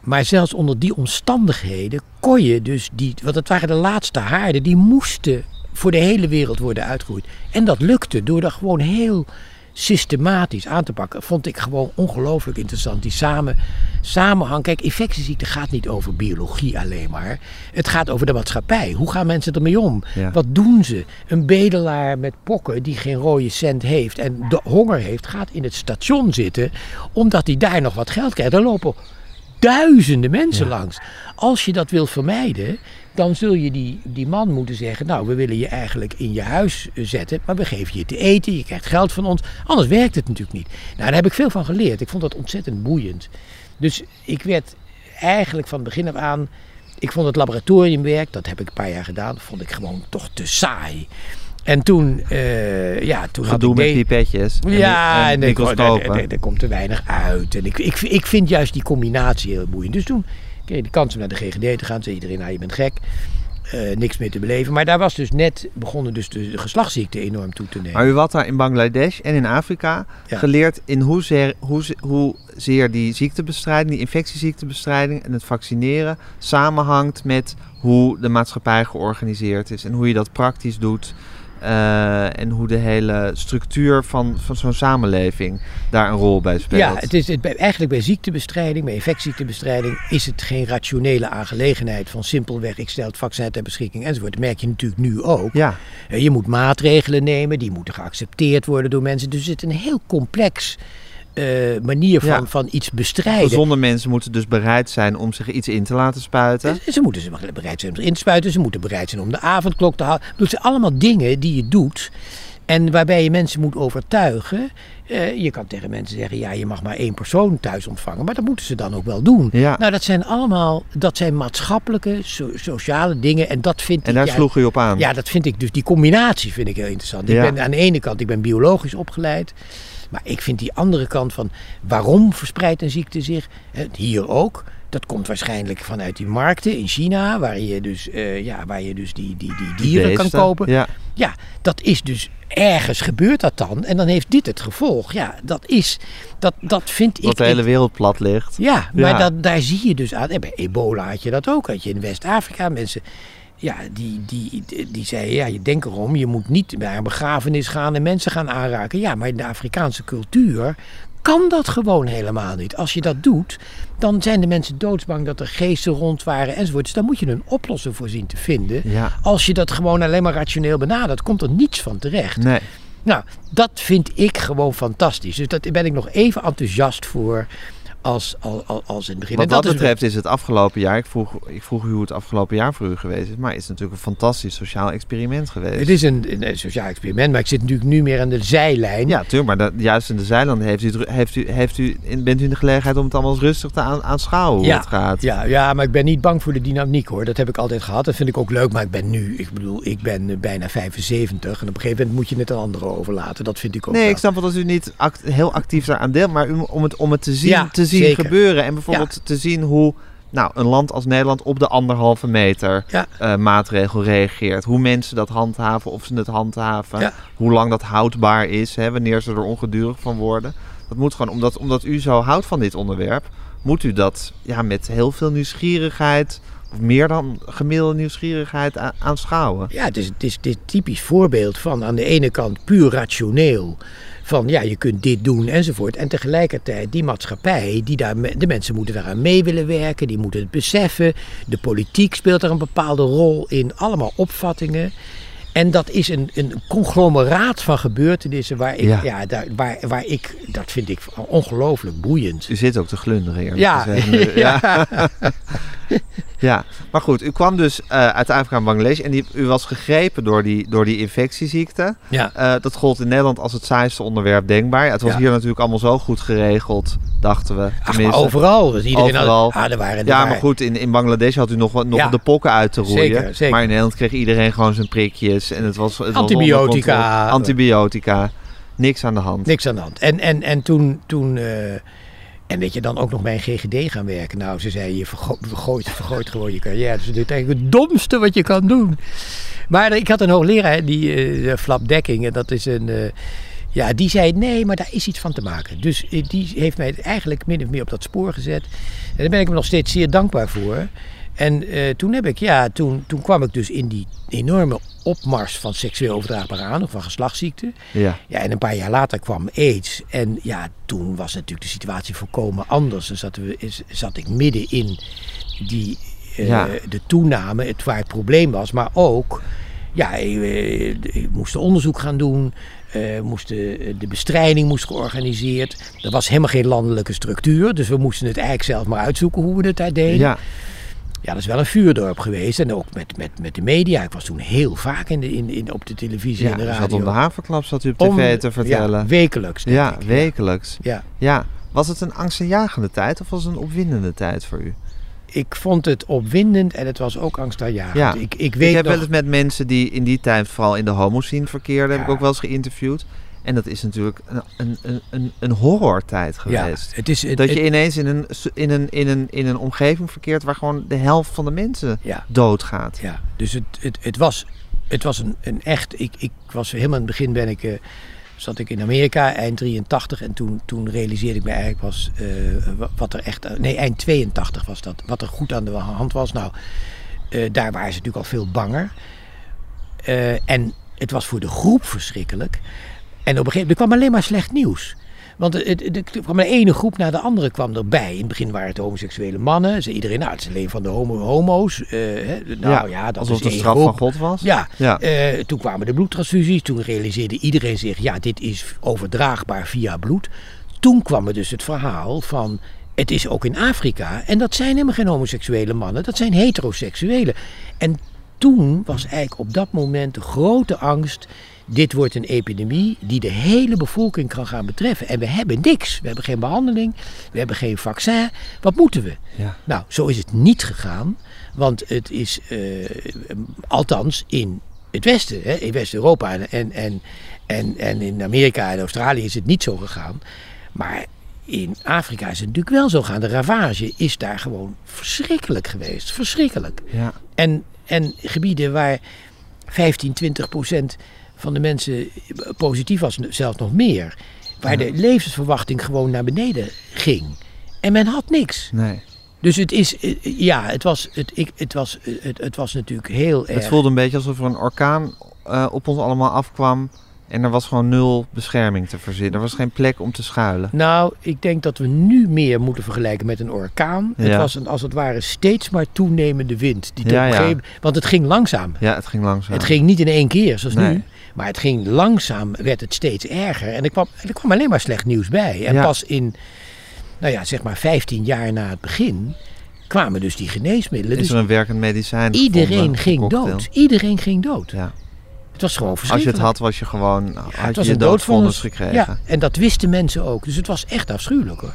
Maar zelfs onder die omstandigheden kon je dus die, want het waren de laatste haarden, die moesten voor de hele wereld worden uitgeroeid. En dat lukte door dat gewoon heel systematisch aan te pakken. Vond ik gewoon ongelooflijk interessant. Die samen, samenhang. Kijk, infectieziekte gaat niet over biologie alleen maar. Het gaat over de maatschappij. Hoe gaan mensen ermee om? Ja. Wat doen ze? Een bedelaar met pokken die geen rode cent heeft en de honger heeft, gaat in het station zitten omdat hij daar nog wat geld krijgt. Er lopen duizenden mensen langs. Als je dat wil vermijden, dan zul je die, die man moeten zeggen: Nou, we willen je eigenlijk in je huis eh, zetten, maar we geven je te eten, je krijgt geld van ons. Anders werkt het natuurlijk niet. Nou, daar heb ik veel van geleerd. Ik vond dat ontzettend boeiend. Dus ik werd eigenlijk van begin af aan. Ik vond het laboratoriumwerk, dat heb ik een paar jaar gedaan, vond ik gewoon toch te saai. En toen, eh, ja, toen had Gedoe ik met de- pipetjes en, ja, en en er, er, er- er komt te weinig uit. En ik, ik, ik vind juist die combinatie heel boeiend. Dus toen kreeg ik de kans om naar de GGD te gaan. Zei iedereen, nou je bent gek. Eh, niks meer te beleven. Maar daar was dus net begonnen dus de geslachtsziekte enorm toe te nemen. Maar u had daar in Bangladesh en in Afrika Ja. geleerd in hoezeer, hoeze- hoezeer die ziektebestrijding, die infectieziektebestrijding en het vaccineren samenhangt met hoe de maatschappij georganiseerd is en hoe je dat praktisch doet. Eh, en hoe de hele structuur van, van zo'n samenleving daar een rol bij speelt. Ja, het is, het, eigenlijk bij ziektebestrijding, bij infectieziektebestrijding, is het geen rationele aangelegenheid van simpelweg ik stel het vaccin ter beschikking enzovoort. Dat merk je natuurlijk nu ook. ja. Eh, Je moet maatregelen nemen, die moeten geaccepteerd worden door mensen. Dus er zit een heel complex eh, manier van, Ja. van iets bestrijden. gezonde mensen moeten dus bereid zijn om zich iets in te laten spuiten. Ze, ze moeten ze bereid zijn om erin te spuiten, ze moeten bereid zijn om de avondklok te houden. Dat zijn allemaal dingen die je doet en waarbij je mensen moet overtuigen. Eh, je kan tegen mensen zeggen, ja, je mag maar één persoon thuis ontvangen, maar dat moeten ze dan ook wel doen. Ja. Nou, dat zijn allemaal, dat zijn maatschappelijke, so- sociale dingen en dat vind En ik... daar ja, sloeg u op aan. Ja, dat vind ik dus, die combinatie vind ik heel interessant. Ja. Ik ben aan de ene kant, ik ben biologisch opgeleid. Maar ik vind die andere kant van waarom verspreidt een ziekte zich, hier ook. Dat komt waarschijnlijk vanuit die markten in China, waar je dus, eh, ja, waar je dus die, die, die dieren kan kopen. Ja. Ja, dat is dus ergens gebeurt dat dan. En dan heeft dit het gevolg. Ja, dat is, dat, dat vind ik... Dat de hele wereld plat ligt. Ja, maar Ja. Dat, daar zie je dus aan. En bij ebola had je dat ook. Had je in West-Afrika mensen. Ja, die, die, die, zeiden, ja, je denkt erom, je moet niet bij een begrafenis gaan en mensen gaan aanraken. Ja, maar in de Afrikaanse cultuur kan dat gewoon helemaal niet. Als je dat doet, dan zijn de mensen doodsbang dat er geesten rond waren enzovoort. Dus daar moet je een oplossing voor zien te vinden. Ja. Als je dat gewoon alleen maar rationeel benadert, komt er niets van terecht. Nee. Nou, dat vind ik gewoon fantastisch. Dus daar ben ik nog even enthousiast voor als, als, in het begin. Wat dat betreft is het afgelopen jaar, ik vroeg, ik vroeg u hoe het afgelopen jaar voor u geweest is, maar het is natuurlijk een fantastisch sociaal experiment geweest. Het is een, een, sociaal experiment, maar ik zit natuurlijk nu meer aan de zijlijn. Ja, tuurlijk, maar dat, juist in de zijlanden heeft u, heeft u, heeft u, in- bent u in de gelegenheid om het allemaal eens rustig te aan, aanschouwen hoe Ja, het gaat. Ja, ja, maar ik ben niet bang voor de dynamiek hoor. Dat heb ik altijd gehad. Dat vind ik ook leuk. Maar ik ben nu, ik bedoel, ik ben eh, bijna 75. En op een gegeven moment moet je het aan anderen overlaten. Dat vind ik ook Nee, wel. ik snap wel dat u niet act- heel actief daaraan deelt, maar om het, om het te zien, Ja, te zien zeker. gebeuren. En bijvoorbeeld te zien hoe nou, een land als Nederland op de anderhalve meter Ja. eh, maatregel reageert. Hoe mensen dat handhaven, of ze het handhaven. Ja. Hoe lang dat houdbaar is, hè, wanneer ze er ongedurig van worden. Dat moet gewoon, omdat, omdat u zo houdt van dit onderwerp, moet u dat ja, met heel veel nieuwsgierigheid, of meer dan gemiddelde nieuwsgierigheid, aanschouwen. Ja, het is, het is dit typisch voorbeeld van aan de ene kant puur rationeel. Van ja, je kunt dit doen enzovoort. En tegelijkertijd die maatschappij, die daar, de mensen moeten daaraan mee willen werken. Die moeten het beseffen. De politiek speelt daar een bepaalde rol in. Allemaal opvattingen. En dat is een, een conglomeraat van gebeurtenissen waar ik, Ja. ja. daar, waar, waar ik, dat vind ik ongelooflijk boeiend. U zit ook te glunderen, ja. Ja, maar goed, u kwam dus eh, uit Afrika en Bangladesh en die, u was gegrepen door die, door die infectieziekte. Ja. Eh, dat gold in Nederland als het saaiste onderwerp denkbaar. Ja, het was Ja. hier natuurlijk allemaal zo goed geregeld, dachten we. Ach, maar overal. Dus iedereen had- Overal. ah, er waren, er Ja, maar goed, in, in Bangladesh had u nog, nog Ja. de pokken uit te roeien. Zeker, zeker. Maar in Nederland kreeg iedereen gewoon zijn prikjes. En het was, het was Antibiotica. controle. Antibiotica. Niks aan de hand. Niks aan de hand. En, en, en toen... toen eh, en weet je, dan ook nog bij een GGD gaan werken. Nou, ze zei, je vergo- vergooit, vergooit gewoon je carrière. Dus dit is eigenlijk het domste wat je kan doen. Maar ik had een hoogleraar, die eh Flap Dekking. En dat is een... eh, ja, die zei, nee, maar daar is iets van te maken. Dus eh, die heeft mij eigenlijk min of meer op dat spoor gezet. En daar ben ik hem nog steeds zeer dankbaar voor. En toen heb ik, ja, toen, toen kwam ik dus in die enorme opmars van seksueel overdraagbare aan, of van geslachtsziekten. Ja. Ja, en een paar jaar later kwam AIDS. En ja, toen was natuurlijk de situatie volkomen anders. Dan zaten we, zat ik midden in die, eh, Ja. de toename, het, waar het probleem was. Maar ook, ja, eh, ik moest onderzoek gaan doen. eh, moest de, de bestrijding moest georganiseerd. Er was helemaal geen landelijke structuur. Dus we moesten het eigenlijk zelf maar uitzoeken hoe we het daar deden. Ja. Ja, dat is wel een vuurdorp geweest. En ook met, met, met de media. Ik was toen heel vaak in de, in, in, op de televisie ja. en de radio. zat om de haverklap, zat u op Om- tv te Ja, vertellen. wekelijks. denk Ja, ik. wekelijks. Ja. Ja. Was het een angstaanjagende tijd of was het een opwindende tijd voor u? Ik vond het opwindend en het was ook angstaanjagend. Ja. Ik, ik weet ik heb nog... wel eens met mensen die in die tijd vooral in de homoscene verkeerden, heb ik Ja. ook wel eens geïnterviewd. En dat is natuurlijk een, een, een- een, horrortijd ja, geweest. het is... Het, dat je het- ineens in een, in, een, in, een, in een omgeving verkeert waar gewoon de helft van de mensen ja, doodgaat. ja, dus het, het, het was, het was een, een echt... Ik, ik was helemaal in het begin ben ik... eh, zat ik in Amerika, eind 83. En toen, toen realiseerde ik me eigenlijk pas eh, wa- wat er echt... Nee, eind 82 was dat. Wat er goed aan de hand was. Nou, eh, daar waren ze natuurlijk al veel banger. En het was voor de groep verschrikkelijk. En op een gegeven moment er kwam alleen maar slecht nieuws. Want er kwam de ene groep na de andere kwam erbij. In het begin waren het homoseksuele mannen. Ze iedereen, nou, het is alleen van de homo, homo's. Eh, nou ja, dat alsof is de één straf groep. van God was. Ja, Ja. eh, toen kwamen de bloedtransfusies. Toen realiseerde iedereen zich, ja, dit is overdraagbaar via bloed. Toen kwam er dus het verhaal van, het is ook in Afrika. En dat zijn helemaal geen homoseksuele mannen, dat zijn heteroseksuelen. En toen was eigenlijk op dat moment de grote angst, dit wordt een epidemie die de hele bevolking kan gaan betreffen. En we hebben niks. We hebben geen behandeling, we hebben geen vaccin. Wat moeten we? Ja. Nou, zo is het niet gegaan. Want het is, eh, althans in het Westen, hè, in West-Europa en, en, en, en, en in Amerika en Australië is het niet zo gegaan. Maar in Afrika is het natuurlijk wel zo gegaan. De ravage is daar gewoon verschrikkelijk geweest. Verschrikkelijk. Ja. En, en gebieden waar 15, 20 procent van de mensen positief was, zelfs nog meer. Waar de levensverwachting gewoon naar beneden ging. En men had niks. Nee. Dus het is, eh, ja, het was, het, ik, het was, eh, het, het was natuurlijk heel erg. Het voelde een beetje alsof er een orkaan eh, op ons allemaal afkwam. En er was gewoon nul bescherming te verzinnen. Er was geen plek om te schuilen. Nou, ik denk dat we nu meer moeten vergelijken met een orkaan. Het was een, als het ware steeds maar toenemende wind. Die Ja, want het ging langzaam. Ja, het ging langzaam. Het ging niet in één keer zoals Nee. nu. Maar het ging langzaam, werd het steeds erger. En er kwam, er kwam alleen maar slecht nieuws bij. En pas in, nou ja, zeg maar 15 jaar na het begin, kwamen dus die geneesmiddelen. Is Dus er een werkend medicijn iedereen gevonden, ging dood. Iedereen ging dood. Ja. Het was gewoon Als je verschrikkelijk. het had, was je gewoon Ja, had het je was je doodvonnis. gekregen. Ja, en dat wisten mensen ook. Dus het was echt afschuwelijk hoor.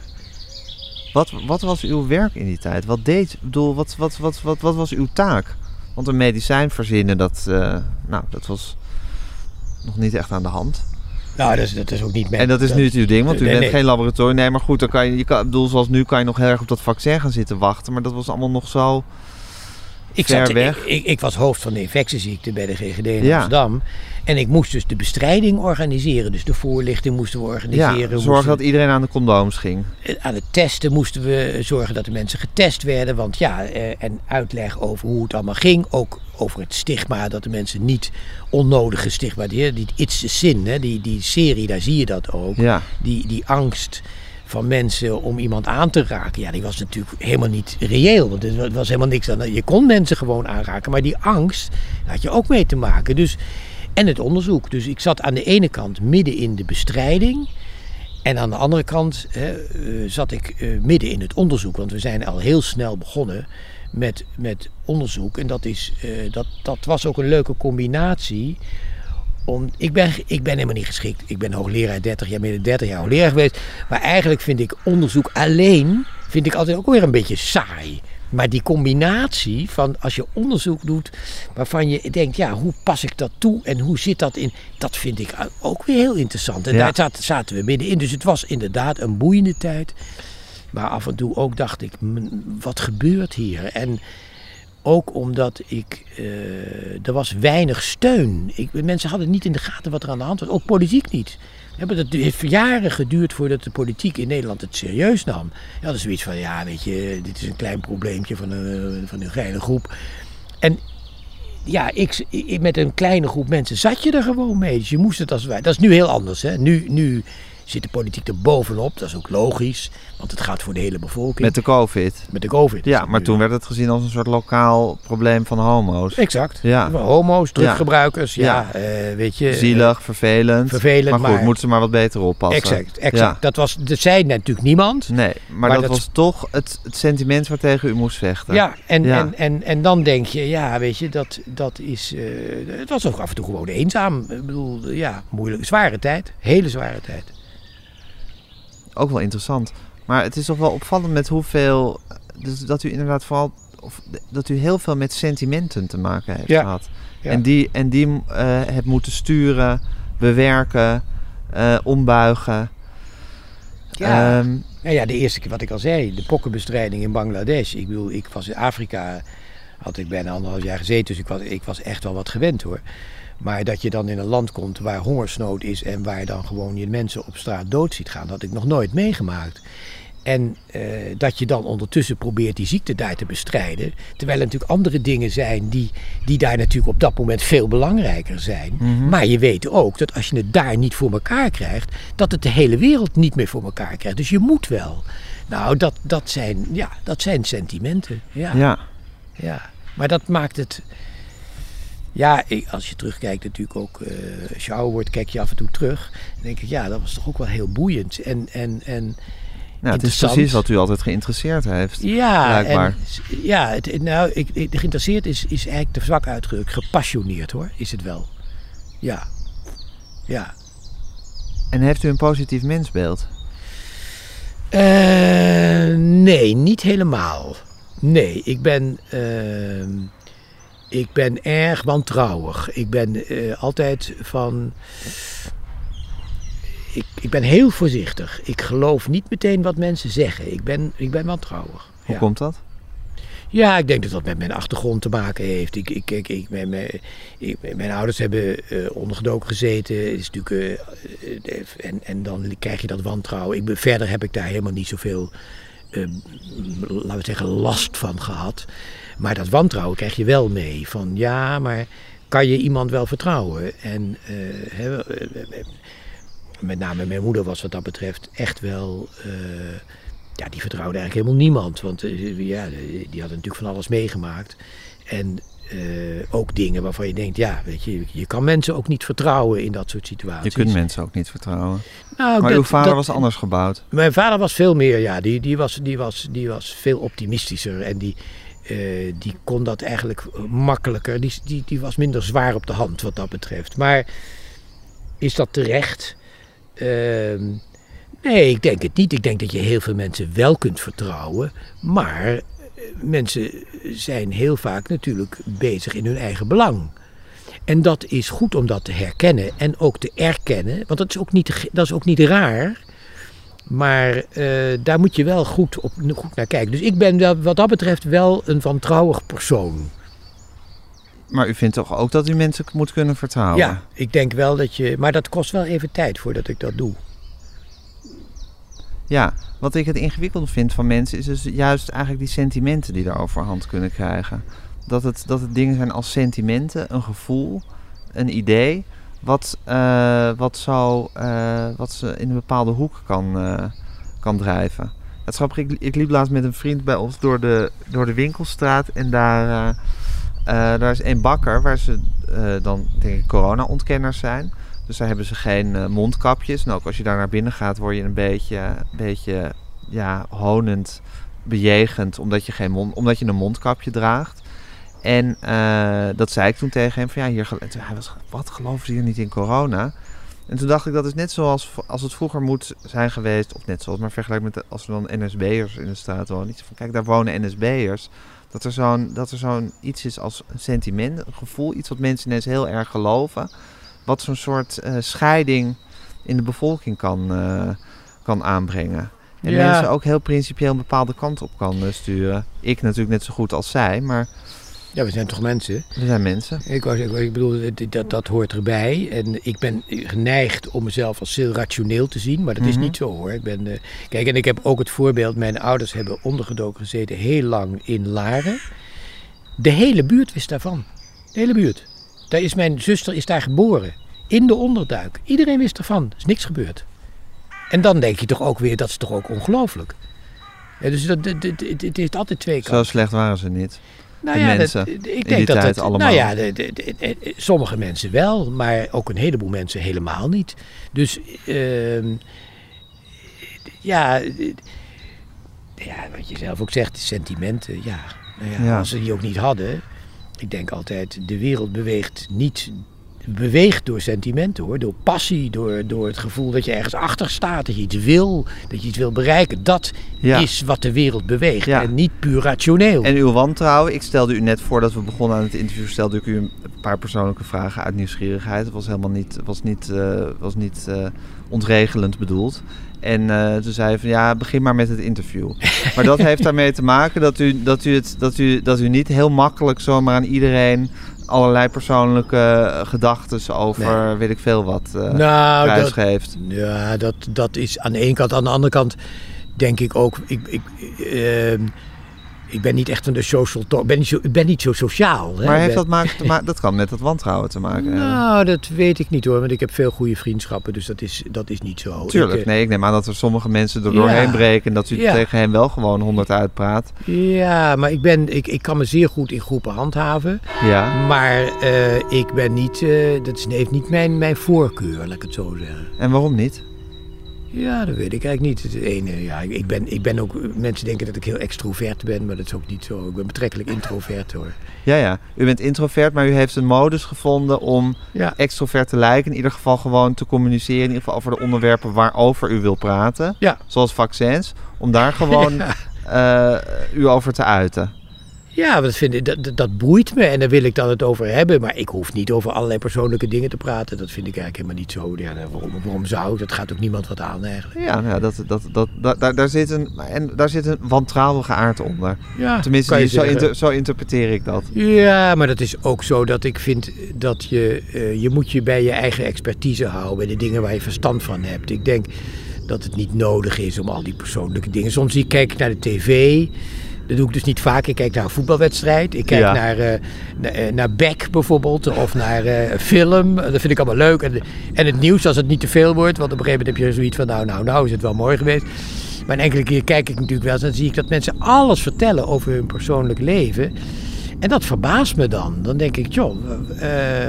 Wat, wat was uw werk in die tijd? Wat deed, bedoel, wat, wat, wat, wat, wat was uw taak? Want een medicijn verzinnen, dat, eh, nou, dat was nog niet echt aan de hand. Nou, dat is, dat is ook niet mijn... en dat is nu het uw ding, want u Nee, bent nee. geen laboratorium. Nee, maar goed, dan kan je, je kan, bedoel, zoals nu kan je nog heel erg op dat vaccin gaan zitten wachten. Maar dat was allemaal nog zo... ik, ver zat, weg. Ik, ik, ik was hoofd van de infectieziekte bij de GGD in Ja. Amsterdam. En ik moest dus de bestrijding organiseren. Dus de voorlichting moesten we organiseren. Ja, We zorg moesten- dat iedereen aan de condooms ging. Eh, aan het testen moesten we zorgen dat de mensen getest werden. Want ja, eh, en uitleg over hoe het allemaal ging. Ook over het stigma, dat de mensen niet onnodige stigma... Die, die It's a Sin, hè, die, die serie, daar zie je dat ook. Ja, Die, die angst van mensen om iemand aan te raken... Ja, die was natuurlijk helemaal niet reëel. Want er was helemaal niks aan. Je kon mensen gewoon aanraken. Maar die angst had je ook mee te maken. Dus, en het onderzoek. Dus ik zat aan de ene kant midden in de bestrijding... En aan de andere kant hè, eh, zat ik eh, midden in het onderzoek, want we zijn al heel snel begonnen met, met onderzoek. En dat, is, eh, dat, dat was ook een leuke combinatie. Om, ik, ben, ik ben helemaal niet geschikt. Ik ben hoogleraar 30 jaar, meer dan 30 jaar hoogleraar geweest. Maar eigenlijk vind ik onderzoek alleen vind ik altijd ook weer een beetje saai. Maar die combinatie van als je onderzoek doet waarvan je denkt, ja, hoe pas ik dat toe en hoe zit dat in, dat vind ik ook weer heel interessant. En Ja. daar zaten, we middenin. Dus het was inderdaad een boeiende tijd. Maar af en toe ook dacht ik, "M, wat gebeurt hier? En ook omdat ik, eh, er was weinig steun. Ik, mensen hadden niet in de gaten wat er aan de hand was. Ook politiek niet. Het heeft jaren geduurd voordat de politiek in Nederland het serieus nam. Ja, dat is zoiets van, ja, weet je, dit is een klein probleempje van een, van een kleine groep. En ja, ik, ik- met een kleine groep mensen zat je er gewoon mee. Dus je moest het als wij. Dat is nu heel anders. Hè? Nu, nu zit de politiek er bovenop. Dat is ook logisch. Want het gaat voor de hele bevolking. Met de COVID. Met de COVID. Ja, maar toen werd het gezien als een soort lokaal probleem van homo's. Exact. Ja. Homo's, druggebruikers. Ja, Ja. eh, weet je. Zielig, vervelend. vervelend, maar goed, maar- moeten ze maar wat beter oppassen. Exact, exact. Ja. Dat, was, dat zei natuurlijk niemand. Nee, maar, Maar dat, dat- was toch het, het sentiment waartegen u moest vechten. Ja, en, Ja. En, en, en dan denk je, ja, weet je, dat, dat is. eh, het was ook af en toe gewoon eenzaam. Ik bedoel, ja, moeilijk. Zware tijd. Hele zware tijd. Ook wel interessant. Maar het is toch wel opvallend met hoeveel... Dus dat u inderdaad vooral... Of dat u heel veel met sentimenten te maken heeft Ja. gehad. Ja. En die, en die eh hebt moeten sturen, bewerken, eh, ombuigen. Ja. Ehm, Nou ja, de eerste keer wat ik al zei, de pokkenbestrijding in Bangladesh. Ik bedoel, ik was in Afrika, had ik bijna anderhalf jaar gezeten, dus ik was, ik was echt wel wat gewend hoor. Maar dat je dan in een land komt waar hongersnood is en waar dan gewoon je mensen op straat dood ziet gaan, dat had ik nog nooit meegemaakt. En eh, dat je dan ondertussen probeert die ziekte daar te bestrijden. Terwijl er natuurlijk andere dingen zijn die, die daar natuurlijk op dat moment veel belangrijker zijn. Maar je weet ook dat als je het daar niet voor elkaar krijgt, dat het de hele wereld niet meer voor elkaar krijgt. Dus je moet wel. Nou, dat, dat, zijn, ja, dat zijn sentimenten. Ja, ja. ja. Maar dat maakt het. Ja, ik- als je terugkijkt, natuurlijk ook. eh als je ouder wordt, kijk je af en toe terug. Dan denk ik, ja, dat was toch ook wel heel boeiend. En, en, en Nou, het is precies wat u altijd geïnteresseerd heeft. Ja, Blijkbaar. en, ja het, nou, ik, ik, geïnteresseerd is, is eigenlijk te zwak uitgedrukt. Gepassioneerd hoor, is het wel. Ja. Ja. En heeft u een positief mensbeeld? Eh, nee, niet helemaal. Nee, ik ben, ehm, ik ben erg wantrouwig. Ik ben eh, altijd van. Ik, ik ben heel voorzichtig. Ik geloof niet meteen wat mensen zeggen. Ik ben, ik ben wantrouwig. Hoe Ja. komt dat? Ja, ik denk dat dat met mijn achtergrond te maken heeft. Ik, ik, ik, ik, mijn, mijn, mijn ouders hebben eh, ondergedoken gezeten. Is natuurlijk, eh, en, en dan krijg je dat wantrouwen. Ik verder heb ik daar helemaal niet zoveel, laten we zeggen, last van gehad. Maar dat wantrouwen krijg je wel mee. Van ja, maar kan je iemand wel vertrouwen? En eh, eh, met name mijn moeder was wat dat betreft echt wel... eh, ja, die vertrouwde eigenlijk helemaal niemand. Want ja, die hadden natuurlijk van alles meegemaakt. En ook dingen waarvan je denkt, ja, weet je, je kan mensen ook niet vertrouwen in dat soort Je situaties. kunt mensen ook niet vertrouwen. Nou, Maar dat- uw vader dat- was anders gebouwd. Mijn vader was veel meer, ja, die, die, was, die, was, die was veel optimistischer. En die, eh, die kon dat eigenlijk makkelijker. Die, die, die was minder zwaar op de hand wat dat betreft. Maar is dat terecht? Ehm, nee, ik denk het niet. Ik denk dat je heel veel mensen wel kunt vertrouwen. Maar eh, mensen zijn heel vaak natuurlijk bezig in hun eigen belang. En dat is goed om dat te herkennen en ook te erkennen. Want dat is ook niet, dat is ook niet raar. Maar eh, daar moet je wel goed, op, goed naar kijken. Dus ik ben wel, wat dat betreft wel een wantrouwig persoon. Maar u vindt toch ook dat u mensen moet kunnen vertrouwen? Ja, ik denk wel dat je. Maar dat kost wel even tijd voordat ik dat doe. Ja, wat ik het ingewikkelde vind van mensen is dus juist eigenlijk die sentimenten die daar overhand kunnen krijgen. Dat het, dat het dingen zijn als sentimenten, een gevoel, een idee, wat, eh, wat, zo, eh, wat ze in een bepaalde hoek kan, eh, kan drijven. Het is grappig, ik, ik liep laatst met een vriend bij ons door de, door de winkelstraat en daar, daar is een bakker waar ze dan denk ik corona-ontkenners zijn. Dus daar hebben ze geen mondkapjes. En ook als je daar naar binnen gaat, word je een beetje, beetje ja, honend bejegend omdat je, geen omdat je een mondkapje draagt. En eh, dat zei ik toen tegen hem van ja, hier, gel- en toen hij was, wat geloven ze hier niet in corona? En toen dacht ik dat is net zoals als het vroeger moet zijn geweest, of net zoals, maar vergelijk met de- als er dan NSB'ers in de straat wonen. Van kijk, daar wonen NSB'ers. Dat er zo'n dat er zo'n iets is als een sentiment, een gevoel, iets wat mensen ineens heel erg geloven. Wat zo'n soort eh, scheiding in de bevolking kan, eh, kan aanbrengen. En Ja. mensen ook heel principieel een bepaalde kant op kan sturen. Ik natuurlijk net zo goed als zij, maar Ja, we zijn toch mensen? we zijn mensen. Ik, zeggen, ik bedoel, dat- dat, hoort erbij. En ik ben geneigd om mezelf als heel rationeel te zien, maar dat is Mhm. niet zo hoor. Ik ben, eh, kijk, en ik heb ook het voorbeeld, mijn ouders hebben ondergedoken gezeten heel lang in Laren. De hele buurt wist daarvan. De hele buurt. Daar is mijn zuster is daar geboren. In de onderduik. Iedereen wist ervan. Er is niks gebeurd. En dan denk je toch ook weer, dat is toch ook ongelooflijk. Ja, dus dat, dat- het, het heeft altijd twee kanten. Zo slecht waren ze niet. Nou de ja, mensen dat, ik denk dat tijd dat, allemaal. Nou ja, de, de- sommige mensen wel, maar ook een heleboel mensen helemaal niet. Dus ehm, ja, ja, wat je zelf ook zegt, sentimenten, ja. Nou ja, Ja. Als ze die ook niet hadden, ik denk altijd, de wereld beweegt niet beweegt door sentimenten hoor, door passie, door, door het gevoel dat je ergens achter staat, dat je iets wil, dat je iets wil bereiken. Dat Ja. is wat de wereld beweegt Ja. en niet puur rationeel. En uw wantrouwen, ik stelde u net voordat we begonnen aan het interview, stelde ik u een paar persoonlijke vragen uit nieuwsgierigheid. Het was helemaal niet, was niet, eh, was niet eh, ontregelend bedoeld. En eh, toen zei hij van ja, begin maar met het interview. Maar dat heeft daarmee te maken dat u, dat, u het, dat, u, dat u niet heel makkelijk zomaar aan iedereen allerlei persoonlijke gedachten over weet ik veel wat eh nou, dat, prijsgeeft. Ja, dat, dat is aan de ene kant. Aan de andere kant denk ik ook. Ik, ik, ehm, ik ben niet echt de social talk. Ik ben niet zo, ik ben niet zo sociaal. Hè? Maar heeft dat, te dat kan met dat wantrouwen te maken hebben. Nou, dat weet ik niet hoor. Want ik heb veel goede vriendschappen. Dus dat is, dat is niet zo. Tuurlijk, Ik, eh, nee, ik neem aan dat er sommige mensen er Ja. doorheen breken en dat u Ja. tegen hen wel gewoon honderd uitpraat. Ja, maar ik, ben, ik, ik kan me zeer goed in groepen handhaven. Ja. Maar eh, ik ben niet. eh, dat is, heeft niet mijn, mijn voorkeur, laat ik het zo zeggen. En waarom niet? Ja, dat weet ik eigenlijk niet. Het ene, ja, ik- ben, ik ben ook. Mensen denken dat ik heel extrovert ben, maar dat is ook niet zo. Ik ben betrekkelijk introvert hoor. Ja, ja. U bent introvert, maar u heeft een modus gevonden om Ja. extrovert te lijken. In ieder geval gewoon te communiceren, in ieder geval over de onderwerpen waarover u wil praten. Ja. Zoals vaccins. Om daar gewoon Ja. eh, u over te uiten. Ja, dat, vind ik, dat, dat, boeit me en daar wil ik dan het over hebben. Maar ik hoef niet over allerlei persoonlijke dingen te praten. Dat vind ik eigenlijk helemaal niet zo. Ja, nou, waarom, waarom zou ik? Dat gaat ook niemand wat aan eigenlijk. Ja, nou, ja, dat, dat, dat, dat, daar, daar, zit een, en daar zit een wantrouwige aard onder. Ja, Tenminste, je zo, zeggen. inter- zo interpreteer ik dat. Ja, maar dat is ook zo dat ik vind dat je, eh, je moet je bij je eigen expertise houden, bij de dingen waar je verstand van hebt. Ik denk dat het niet nodig is om al die persoonlijke dingen. Soms zie ik, kijk ik naar de tv, dat doe ik dus niet vaak. Ik kijk naar een voetbalwedstrijd, ik kijk Ja. naar, eh, naar, naar Beck bijvoorbeeld, of naar eh, film. Dat vind ik allemaal leuk. En, en het nieuws, als het niet te veel wordt, want op een gegeven moment heb je zoiets van, nou, nou, nou is het wel mooi geweest. Maar een enkele keer kijk ik natuurlijk wel eens en dan zie ik dat mensen alles vertellen over hun persoonlijk leven. En dat verbaast me dan. Dan denk ik, joh.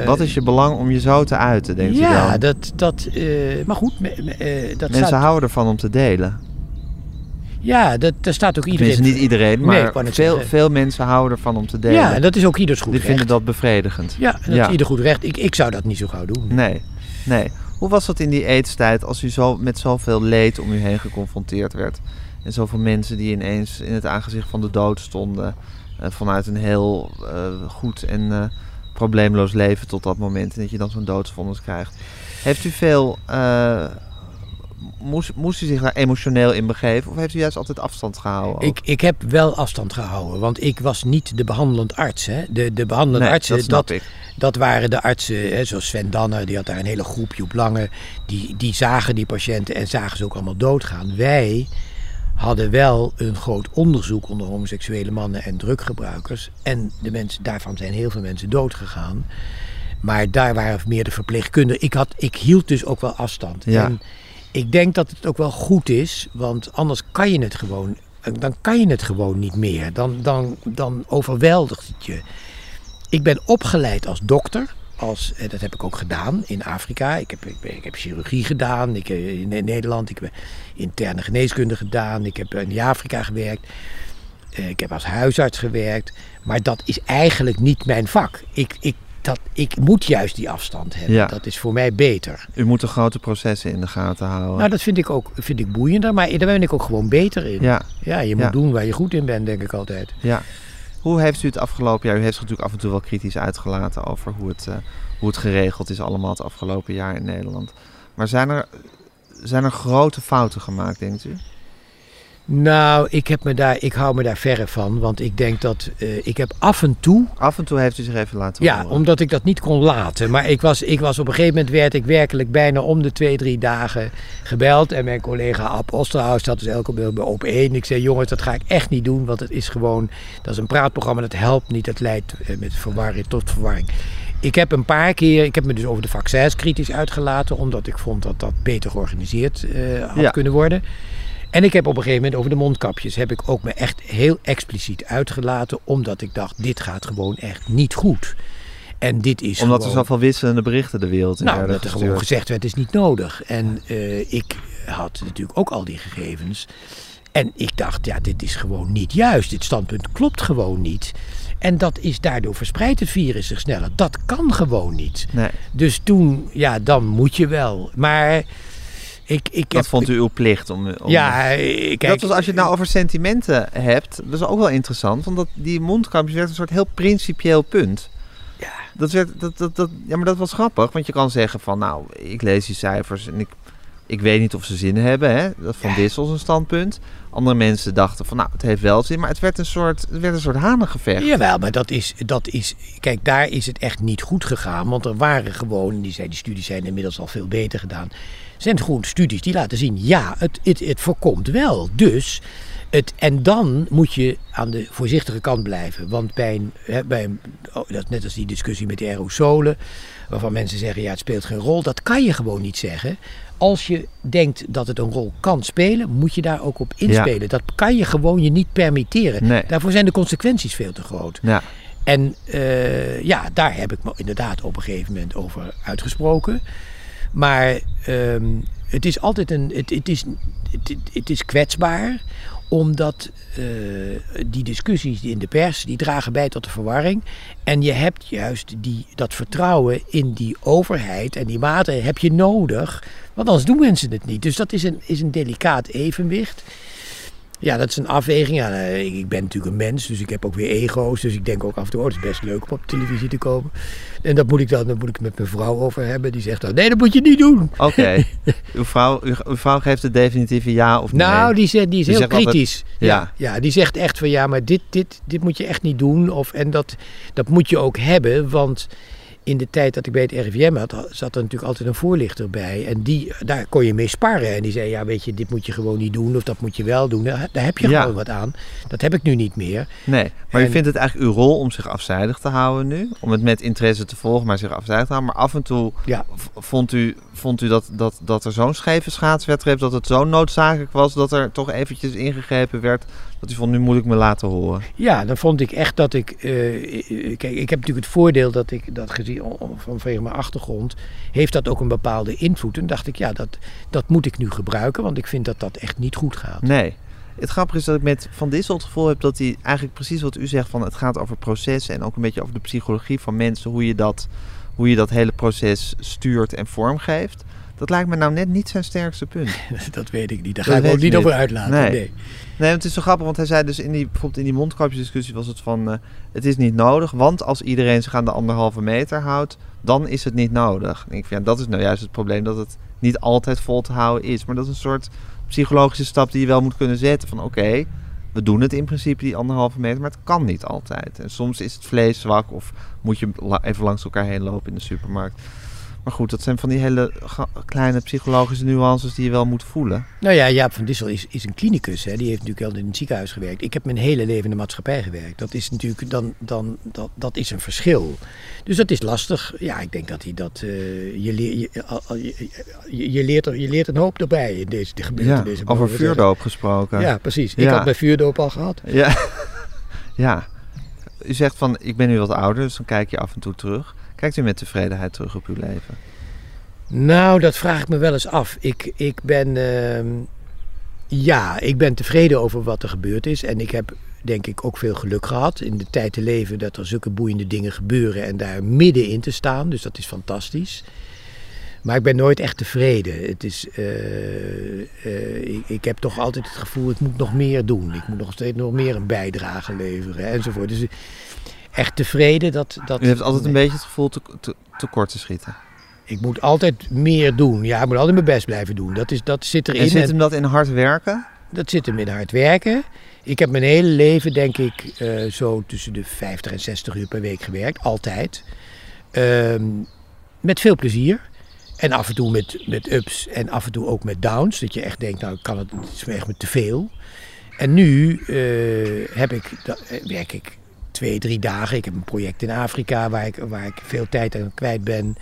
Wat is je belang om je zo te uiten, denkt u ja, dan? dat, dat, maar goed, dat Mensen staat, houden ervan om te delen. Ja, dat, daar staat ook iedereen. Tenminste, niet iedereen, Nee, maar net veel, veel mensen houden ervan om te delen. Ja, en dat is ook ieders goed Die recht. vinden dat bevredigend. Ja, en dat Ja. is ieder goed recht. Ik, ik zou dat niet zo gauw doen. Nee, nee. Hoe was dat in die eetstijd als u zo met zoveel leed om u heen geconfronteerd werd? En zoveel mensen die ineens in het aangezicht van de dood stonden. eh, vanuit een heel eh, goed en eh, probleemloos leven tot dat moment. En dat je dan zo'n doodsvonnis krijgt. Heeft u veel... moest, moest u zich daar emotioneel in begeven? Of heeft u juist altijd afstand gehouden? ook? Ik, ik heb wel afstand gehouden, want ik was niet de behandelend arts. Hè. De, de behandelende nee, artsen, dat. Dat waren de artsen, hè, zoals Sven Danner, die had daar een hele groep, Joep Lange. Die, die zagen die patiënten en zagen ze ook allemaal doodgaan. Wij hadden wel een groot onderzoek onder homoseksuele mannen en druggebruikers. En de mensen, daarvan zijn heel veel mensen doodgegaan. Maar daar waren meer de verpleegkundigen. Ik, had, ik hield dus ook wel afstand. Ja. En ik denk dat het ook wel goed is, want anders kan je het gewoon, dan kan je het gewoon niet meer. Dan, dan, dan overweldigt het je. Ik ben opgeleid als dokter. Als, eh, dat heb ik ook gedaan in Afrika. Ik heb, ik, heb chirurgie gedaan ik, eh, in, Nederland. Ik heb interne geneeskunde gedaan. Ik heb in Afrika gewerkt. Eh, ik heb als huisarts gewerkt. Maar dat is eigenlijk niet mijn vak. Ik, ik, dat, ik moet juist die afstand hebben. Ja. Dat is voor mij beter. U moet de grote processen in de gaten houden. Nou, dat vind ik ook vind ik boeiender. Maar daar ben ik ook gewoon beter in. ja, Ja, je moet Ja. doen waar je goed in bent, denk ik altijd. ja. Hoe heeft u het afgelopen jaar? U heeft zich natuurlijk af en toe wel kritisch uitgelaten over hoe het, eh, hoe het geregeld is allemaal het afgelopen jaar in Nederland. Maar zijn er, zijn er grote fouten gemaakt, denkt u? Nou, ik, heb me daar, ik hou me daar verre van. Want ik denk dat eh, ik heb af en toe Af en toe heeft u zich even laten Ja, horen. omdat ik dat niet kon laten. Maar ik was, ik was op een gegeven moment werd ik werkelijk bijna om de twee, drie dagen gebeld. En mijn collega Ab Osterhaus zat dus elke keer bij op één. Ik zei, jongens, dat ga ik echt niet doen. Want het is gewoon, dat is een praatprogramma, dat helpt niet. Dat leidt eh, met verwarring tot verwarring. Ik heb een paar keer, ik heb me dus over de vaccins kritisch uitgelaten. Omdat ik vond dat dat beter georganiseerd eh, had Ja. kunnen worden. En ik heb op een gegeven moment over de mondkapjes heb ik ook me echt heel expliciet uitgelaten. Omdat ik dacht, dit gaat gewoon echt niet goed. En dit is Omdat er zoveel wisselende berichten de wereld in Nou, werden dat er gewoon gezegd werd, het is niet nodig. En eh, ik had natuurlijk ook al die gegevens. En ik dacht, ja, dit is gewoon niet juist. Dit standpunt klopt gewoon niet. En dat is daardoor verspreidt het virus zich sneller. Dat kan gewoon niet. Nee, Dus toen, ja, dan moet je wel. Maar ik, ik dat heb... vond u uw plicht om... om Ja, eh, kijk... dat was als je het nou over sentimenten hebt, dat is ook wel interessant. Want dat, die mondkapjes werd een soort heel principieel punt. Ja. Dat werd, dat, dat, dat, ja, maar dat was grappig. Want je kan zeggen van, nou, ik lees die cijfers en ik, ik weet niet of ze zin hebben. Hè? Dat van Ja. Dissels een standpunt. Andere mensen dachten van, nou, het heeft wel zin. Maar het werd een soort, het werd een soort hanengevecht. Jawel, maar dat is, dat is. Kijk, daar is het echt niet goed gegaan. Want er waren gewoon. Die, zijn, die studies zijn inmiddels al veel beter gedaan. Er zijn gewoon studies die laten zien. Ja, het, het, het voorkomt wel. Dus. Het, en dan moet je aan de voorzichtige kant blijven. Want bij een. Bij een oh, dat net als die discussie met de aerosolen. Waarvan mensen zeggen: ja, het speelt geen rol. Dat kan je gewoon niet zeggen. Als je denkt dat het een rol kan spelen, moet je daar ook op inspelen. Dat kan je gewoon je niet permitteren. Nee. Daarvoor zijn de consequenties veel te groot. Ja, En eh, ja, daar heb ik me inderdaad op een gegeven moment over uitgesproken. Maar ehm, het is altijd een. Het, het, is, het, is kwetsbaar omdat eh, die discussies in de pers, die dragen bij tot de verwarring. En je hebt juist die, dat vertrouwen in die overheid en die maten heb je nodig. Want anders doen mensen het niet. Dus dat is een, is een delicaat evenwicht. Ja, dat is een afweging. Ja, eh, ik ben natuurlijk een mens, dus ik heb ook weer ego's. Dus ik denk ook af en toe, oh, het is best leuk om op televisie te komen. En dat moet ik dan, dan moet ik met mijn vrouw over hebben. Die zegt dan, nee, dat moet je niet doen. oké. uw, vrouw, uw, uw vrouw geeft het definitieve ja of nee? Nou, die, zegt, die is Die heel altijd- kritisch. ja. Ja, die zegt echt van ja, maar dit, dit, dit moet je echt niet doen. Of, en dat, dat moet je ook hebben, want in de tijd dat ik bij het RIVM had, zat er natuurlijk altijd een voorlichter bij. En die, daar kon je mee sparren. En die zei, ja weet je, dit moet je gewoon niet doen of dat moet je wel doen. Daar, daar heb je Ja. gewoon wat aan. Dat heb ik nu niet meer. Nee, maar u En- vindt het eigenlijk uw rol om zich afzijdig te houden nu? Om het met interesse te volgen, maar zich afzijdig te houden. Maar af en toe Ja. vond u, vond u dat, dat, dat er zo'n scheve schaatswedstrijd, dat het zo noodzakelijk was dat er toch eventjes ingegrepen werd, dat u vond, nu moet ik me laten horen. Ja, dan vond ik echt dat ik. eh, kijk, ik heb natuurlijk het voordeel dat ik dat gezien vanwege mijn achtergrond. heeft dat ook een bepaalde invloed. En dacht ik, ja, dat, dat moet ik nu gebruiken, want ik vind dat dat echt niet goed gaat. Nee. Het grappige is dat ik met Van Dissel het gevoel heb dat hij eigenlijk precies wat u zegt van het gaat over processen en ook een beetje over de psychologie van mensen, hoe je dat, hoe je dat hele proces stuurt en vormgeeft. Dat lijkt me nou net niet zijn sterkste punt. dat weet ik niet. Daar Dat ga ik ook niet over uitlaten. Nee. Nee. Het is zo grappig, want hij zei dus in die, bijvoorbeeld in die mondkapjesdiscussie was het van, eh, het is niet nodig, want als iedereen zich aan de anderhalve meter houdt, dan is het niet nodig. En ik vind, ja, dat is nou juist het probleem, dat het niet altijd vol te houden is. Maar dat is een soort psychologische stap die je wel moet kunnen zetten van, oké, we doen het in principe die anderhalve meter, maar het kan niet altijd. En soms is het vlees zwak of moet je even langs elkaar heen lopen in de supermarkt. Maar goed, dat zijn van die hele kleine psychologische nuances die je wel moet voelen. Nou ja, Jaap van Dissel is, is een klinicus. Hè. Die heeft natuurlijk al in het ziekenhuis gewerkt. Ik heb mijn hele leven in de maatschappij gewerkt. Dat is natuurlijk dan, dan, dat, dat is een verschil. Dus dat is lastig. Ja, ik denk dat hij dat. eh, je, leer, je, je, leert er, je leert een hoop erbij in deze de Ja, gebeurtenissen. over we zeggen. vuurdoop gesproken. Ja, precies. Ik Ja. had mijn vuurdoop al gehad. Ja. ja. U zegt van, ik ben nu wat ouder, dus dan kijk je af en toe terug. Kijkt u met tevredenheid terug op uw leven? Nou, dat vraag ik me wel eens af. Ik, ik ben. ehm, ja, ik ben tevreden over wat er gebeurd is. En ik heb denk ik ook veel geluk gehad in de tijd te leven dat er zulke boeiende dingen gebeuren en daar middenin te staan. Dus dat is fantastisch. Maar ik ben nooit echt tevreden. Het is, eh, eh, ik, ik heb toch altijd het gevoel, ik moet nog meer doen. Ik moet nog steeds nog meer een bijdrage leveren enzovoort. Dus echt tevreden, dat... dat U heeft altijd een nee. beetje het gevoel te, te, tekort te schieten. Ik moet altijd meer doen. Ja, ik moet altijd mijn best blijven doen. Dat, is, dat zit erin. En zit hem dat in hard werken? Dat zit hem in hard werken. Ik heb mijn hele leven, denk ik, eh, zo tussen de 50 en 60 uur per week gewerkt. Altijd. Ehm, met veel plezier. En af en toe met, met ups en af en toe ook met downs. Dat je echt denkt, nou kan het, het is me echt te veel. En nu eh, heb ik, eh, werk ik twee, drie dagen. Ik heb een project in Afrika waar ik, waar ik veel tijd aan kwijt ben.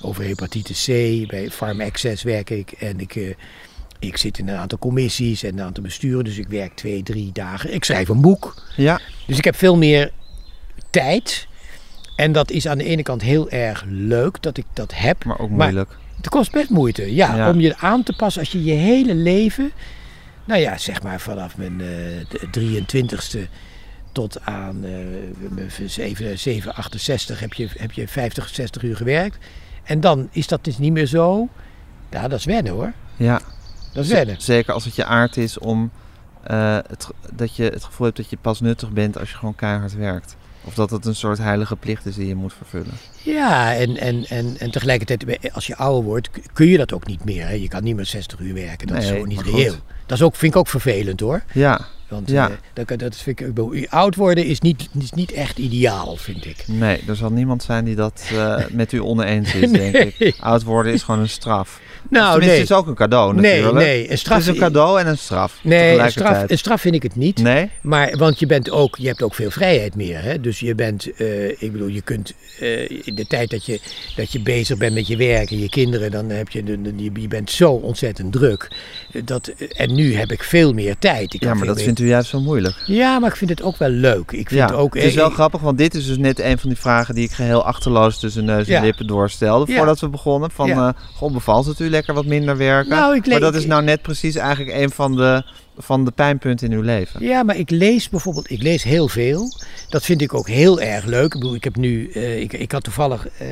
Over hepatitis C. Bij Farm Access werk ik. En ik, eh, ik zit in een aantal commissies en een aantal besturen. Dus ik werk twee, drie dagen. Ik schrijf een boek. Ja. Dus ik heb veel meer tijd. En dat is aan de ene kant heel erg leuk dat ik dat heb. Maar ook Maar- moeilijk. Het kost best moeite, ja, Ja. om je aan te passen als je je hele leven, nou ja, zeg maar vanaf mijn eh 23ste tot aan mijn 7, 7, 68 heb je, heb je 50, 60 uur gewerkt. En dan is dat dus niet meer zo. Ja, dat is wennen hoor. Ja. Dat is wennen. Zeker als het je aard is om eh, het, dat je het gevoel hebt dat je pas nuttig bent als je gewoon keihard werkt. Of dat het een soort heilige plicht is die je moet vervullen. Ja, en, en, en, en tegelijkertijd, als je ouder wordt, kun je dat ook niet meer. Hè? Je kan niet meer 60 uur werken. Dat is gewoon niet reëel. Dat is ook, vind ik ook vervelend hoor. Ja, Want Ja. eh, dat, dat vind ik, oud worden is niet, is niet echt ideaal, vind ik. nee, er zal niemand zijn die dat eh, met u oneens is, denk ik. Nee. Oud worden is gewoon een straf. Nou, Tenminste, nee. het is ook een cadeau nee, natuurlijk. nee. Een straf, Het is een cadeau en een straf Nee, een straf, een straf vind ik het niet. Nee? Maar, want je, bent ook, je hebt ook veel vrijheid meer. Hè? Dus je bent, eh, ik bedoel, je kunt in de tijd dat je, dat je bezig bent met je werk en je kinderen, dan heb je, de, de- je, je bent zo ontzettend druk. Dat, en nu heb ik veel meer tijd. Ik Ja, maar dat meer- vindt u juist zo moeilijk. Ja, maar ik vind het ook wel leuk. Ik vind Ja, ook, het is wel eh, grappig, want dit is dus net een van die vragen die ik geheel achterloos tussen neus en Ja. lippen doorstelde voordat we begonnen. Van, Ja. eh goh, bevalt het u lekker wat minder werken? Nou, ik maar dat is nou net precies eigenlijk een van de, van de pijnpunten in uw leven. Ja, maar ik lees bijvoorbeeld, ik lees heel veel. Dat vind ik ook heel erg leuk. Ik bedoel, ik heb nu, eh, ik, ik had toevallig, eh,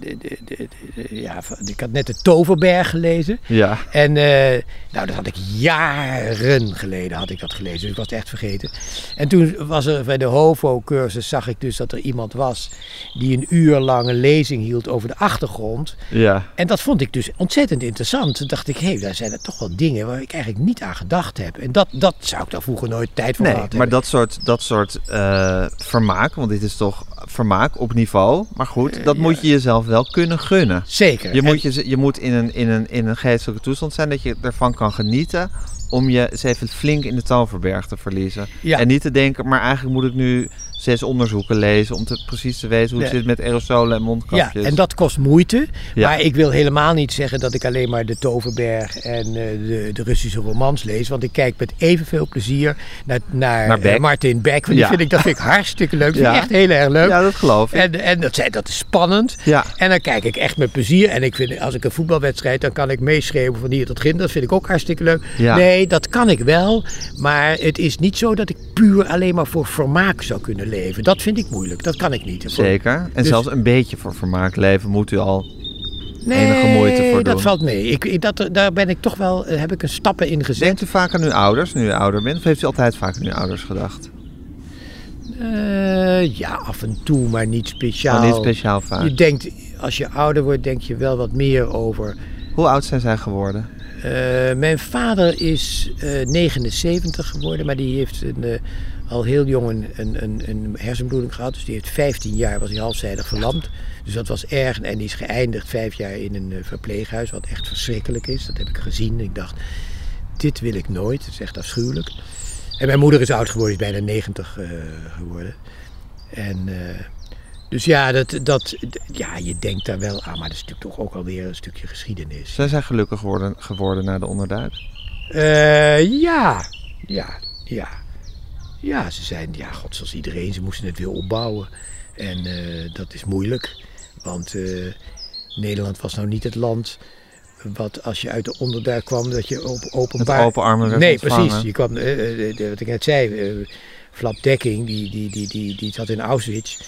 de, de, de, ja, ik had net de Toverberg gelezen. Ja. En eh, nou, dat had ik jaren geleden had ik dat gelezen, dus ik was het echt vergeten. En toen was er bij de HOVO-cursus, zag ik dus dat er iemand was die een uur lang een lezing hield over de achtergrond. Ja. En dat vond ik dus ontzettend interessant. Toen dacht ik, hé, daar zijn er toch wel dingen waar ik eigenlijk niet aan gedacht heb. En dat, dat zou ik daar vroeger nooit tijd voor Nee, maar hebben. dat soort, dat soort eh, vermaak, want dit is toch vermaak op niveau. Maar goed, dat ja. moet je jezelf wel kunnen gunnen. Zeker. Je En- moet, je, je moet in, een, in, een, in een geestelijke toestand zijn dat je ervan kan genieten om je eens even flink in de toverberg te verliezen. Ja. En niet te denken, maar eigenlijk moet ik nu zes onderzoeken lezen om te, precies te weten hoe het Nee. zit met aerosolen en Ja, mondkapjes. en dat kost moeite. Ja. Maar ik wil helemaal niet zeggen dat ik alleen maar de Toverberg en eh, de, de Russische romans lees. Want ik kijk met evenveel plezier naar, naar, Naar Beck. eh, Martin Beck. Want die Ja. vind ik, dat vind ik hartstikke leuk. Dat vind Ja. ik echt heel erg leuk. Ja, dat geloof ik. En, en dat, dat is spannend. Ja. En dan kijk ik echt met plezier. En ik vind, als ik een voetbalwedstrijd, dan kan ik meeschreeuwen van hier tot gin. Dat vind ik ook hartstikke leuk. Ja. Nee, dat kan ik wel. Maar het is niet zo dat ik puur alleen maar voor vermaak zou kunnen leven. Dat vind ik moeilijk. Dat kan ik niet. Zeker. En Dus- zelfs een beetje voor vermaak leven moet u al. Nee, enige moeite voor doen. dat valt mee. Ik, dat, daar ben ik toch wel, eh, heb ik een stappen in gezet. Denkt u vaak aan uw ouders nu u ouder bent? Of heeft u altijd vaak aan uw ouders gedacht? Eh, ja, af en toe, maar niet speciaal. Gewoon niet speciaal vaak. Je denkt, als je ouder wordt, denk je wel wat meer over. Hoe oud zijn zij geworden? Eh, mijn vader is eh 79 geworden, maar die heeft een, al heel jong een, een, een, een hersenbloeding gehad. Dus die heeft 15 jaar, was hij halfzijdig verlamd. Dus dat was erg. En die is geëindigd vijf jaar in een eh, verpleeghuis, wat echt verschrikkelijk is. Dat heb ik gezien. Ik dacht, dit wil ik nooit. Het is echt afschuwelijk. En mijn moeder is oud geworden, is bijna 90 eh, geworden. En eh, dus ja, dat, dat, ja, je denkt daar wel aan, maar dat is natuurlijk toch ook alweer een stukje geschiedenis. Zij zijn gelukkig geworden, geworden na de onderduik. Ja, ja, ja. Ja, ze zijn, ja, god, zoals iedereen, ze moesten het weer opbouwen. En eh, dat is moeilijk, want eh, Nederland was nou niet het land wat als je uit de onderduik kwam, dat je op Met openbaar... open armen werd Nee, ontvangen. precies. Je kwam, eh, wat ik net zei, Flap Dekking, die, die, die, die, die zat in Auschwitz.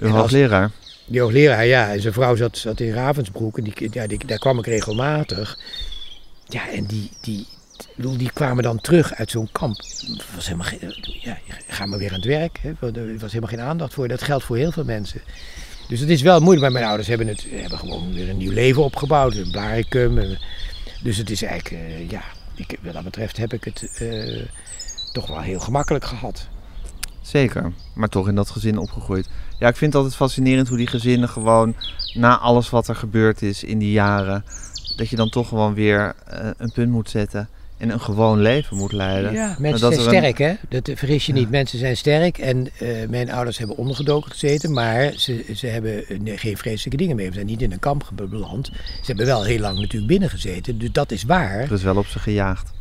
Uw hoogleraar. Die hoogleraar, ja. En zijn vrouw zat, zat in Ravensbroek. En die, ja, die, daar kwam ik regelmatig. Ja, en die, die, die kwamen dan terug uit zo'n kamp. Was helemaal geen, ja, ga maar weer aan het werk. Hè. Er was helemaal geen aandacht voor. Dat geldt voor heel veel mensen. Dus het is wel moeilijk. Maar mijn ouders hebben, het, hebben gewoon weer een nieuw leven opgebouwd. Een blaricum. En- Dus het is eigenlijk, eh, ja, ik, wat dat betreft heb ik het eh, toch wel heel gemakkelijk gehad. Zeker, maar toch in dat gezin opgegroeid. Ja, ik vind het altijd fascinerend hoe die gezinnen gewoon na alles wat er gebeurd is in die jaren, dat je dan toch gewoon weer eh, een punt moet zetten en een gewoon leven moet leiden. Ja, Maar mensen dat zijn er een- sterk, hè? Dat vergis je Ja. niet. Mensen zijn sterk en eh, mijn ouders hebben ondergedoken gezeten, maar ze, ze hebben eh, geen vreselijke dingen mee. We zijn niet in een kamp beland. Ze hebben wel heel lang natuurlijk binnen gezeten, dus dat is waar. Er is wel op ze gejaagd.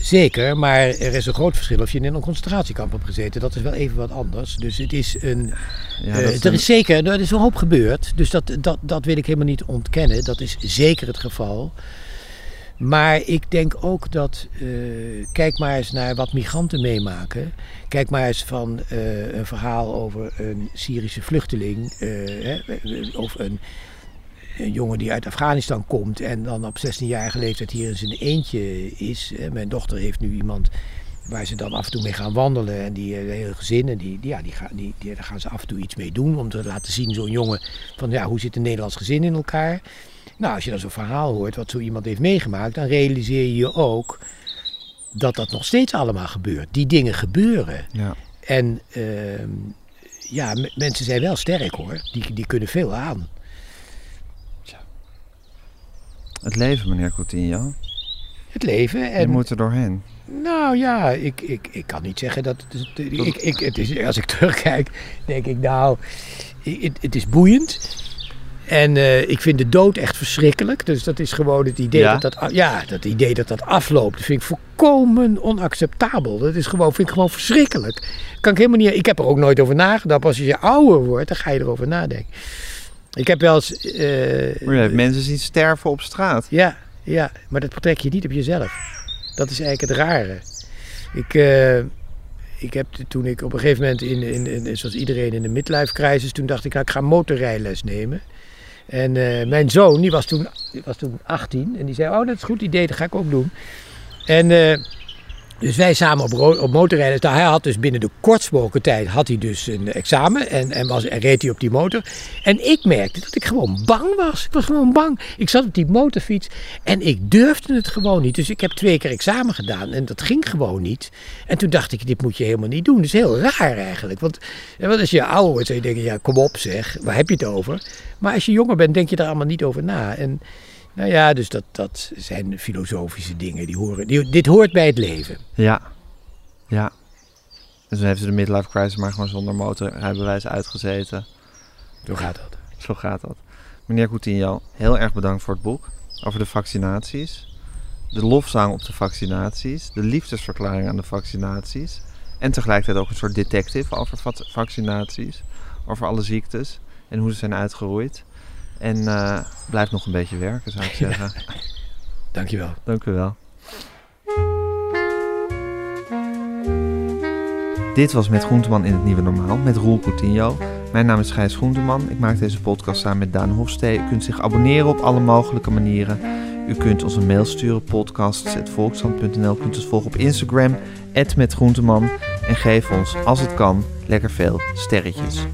Zeker, maar er is een groot verschil of je in een concentratiekamp hebt gezeten. Dat is wel even wat anders. Dus het is een. Ja, eh, dat is er een- is zeker, er is een hoop gebeurd. Dus dat, dat, dat wil ik helemaal niet ontkennen. Dat is zeker het geval. Maar ik denk ook dat. eh, kijk maar eens naar wat migranten meemaken. Kijk maar eens van eh, een verhaal over een Syrische vluchteling. eh, of een, jongen die uit Afghanistan komt en dan op 16-jarige leeftijd hier in zijn eentje is. Mijn dochter heeft nu iemand waar ze dan af en toe mee gaan wandelen. En die hele gezinnen, die, ja, die, die, die, daar gaan ze af en toe iets mee doen. Om te laten zien, zo'n jongen, van ja, hoe zit een Nederlands gezin in elkaar. Nou, als je dan zo'n verhaal hoort wat zo iemand heeft meegemaakt, dan realiseer je je ook dat dat nog steeds allemaal gebeurt. Die dingen gebeuren. Ja. En ehm, ja, mensen zijn wel sterk hoor. Die, die kunnen veel aan. Het leven, meneer Coutinho. Het leven. Je En, moet er doorheen. Nou ja, ik, ik, ik kan niet zeggen dat. Het, ik, ik, het is, als ik terugkijk, denk ik, nou, het, het is boeiend. En eh, ik vind de dood echt verschrikkelijk. Dus dat is gewoon het idee Ja? dat dat, ja, dat idee dat dat afloopt. Dat vind ik volkomen onacceptabel. Dat is gewoon, vind ik gewoon verschrikkelijk. Kan ik helemaal niet. Ik heb er ook nooit over nagedacht. Pas als je ouder wordt, dan ga je erover nadenken. Ik heb wel eens. eh, Maar je hebt mensen zien sterven op straat. ja, ja, maar dat betrek je niet op jezelf. Dat is eigenlijk het rare. Ik, eh, ik heb toen ik op een gegeven moment, in, in, in, zoals iedereen in de midlife crisis, toen dacht ik, nou, ik ga motorrijles nemen. En eh, mijn zoon, die was, toen, die was toen 18 en die zei, oh dat is een goed idee, dat ga ik ook doen. En eh, dus wij samen op, op motorrijden. Nou, hij had dus binnen de kortst tijd had hij dus een examen en, en, was, reed hij op die motor. En ik merkte dat ik gewoon bang was. Ik was gewoon bang. Ik zat op die motorfiets en ik durfde het gewoon niet. Dus ik heb twee keer examen gedaan en dat ging gewoon niet. En toen dacht ik, dit moet je helemaal niet doen. Dat is heel raar eigenlijk. Want, want als je ouder wordt, zou je ja kom op zeg, waar heb je het over? Maar als je jonger bent, denk je daar allemaal niet over na. En nou ja, dus dat, dat zijn filosofische dingen. Die horen, die, dit hoort bij het leven. Ja. Ja. Dus toen heeft ze de midlife crisis maar gewoon zonder motorrijbewijs uitgezeten. Zo gaat dat. Zo gaat dat. Meneer Coutinho, heel erg bedankt voor het boek over de vaccinaties. De lofzang op de vaccinaties. De liefdesverklaring aan de vaccinaties. En tegelijkertijd ook een soort detective over va- vaccinaties. Over alle ziektes en hoe ze zijn uitgeroeid. En eh blijf nog een beetje werken, zou ik zeggen. Dankjewel. Dank u wel. Dit was Met Groenteman in het Nieuwe Normaal met Roel Coutinho. Mijn naam is Gijs Groenteman. Ik maak deze podcast samen met Daan Hofstee. U kunt zich abonneren op alle mogelijke manieren. U kunt ons een mail sturen, podcasts.volkshand.nl. U kunt ons volgen op Instagram, @metgroenteman. En geef ons, als het kan, lekker veel sterretjes.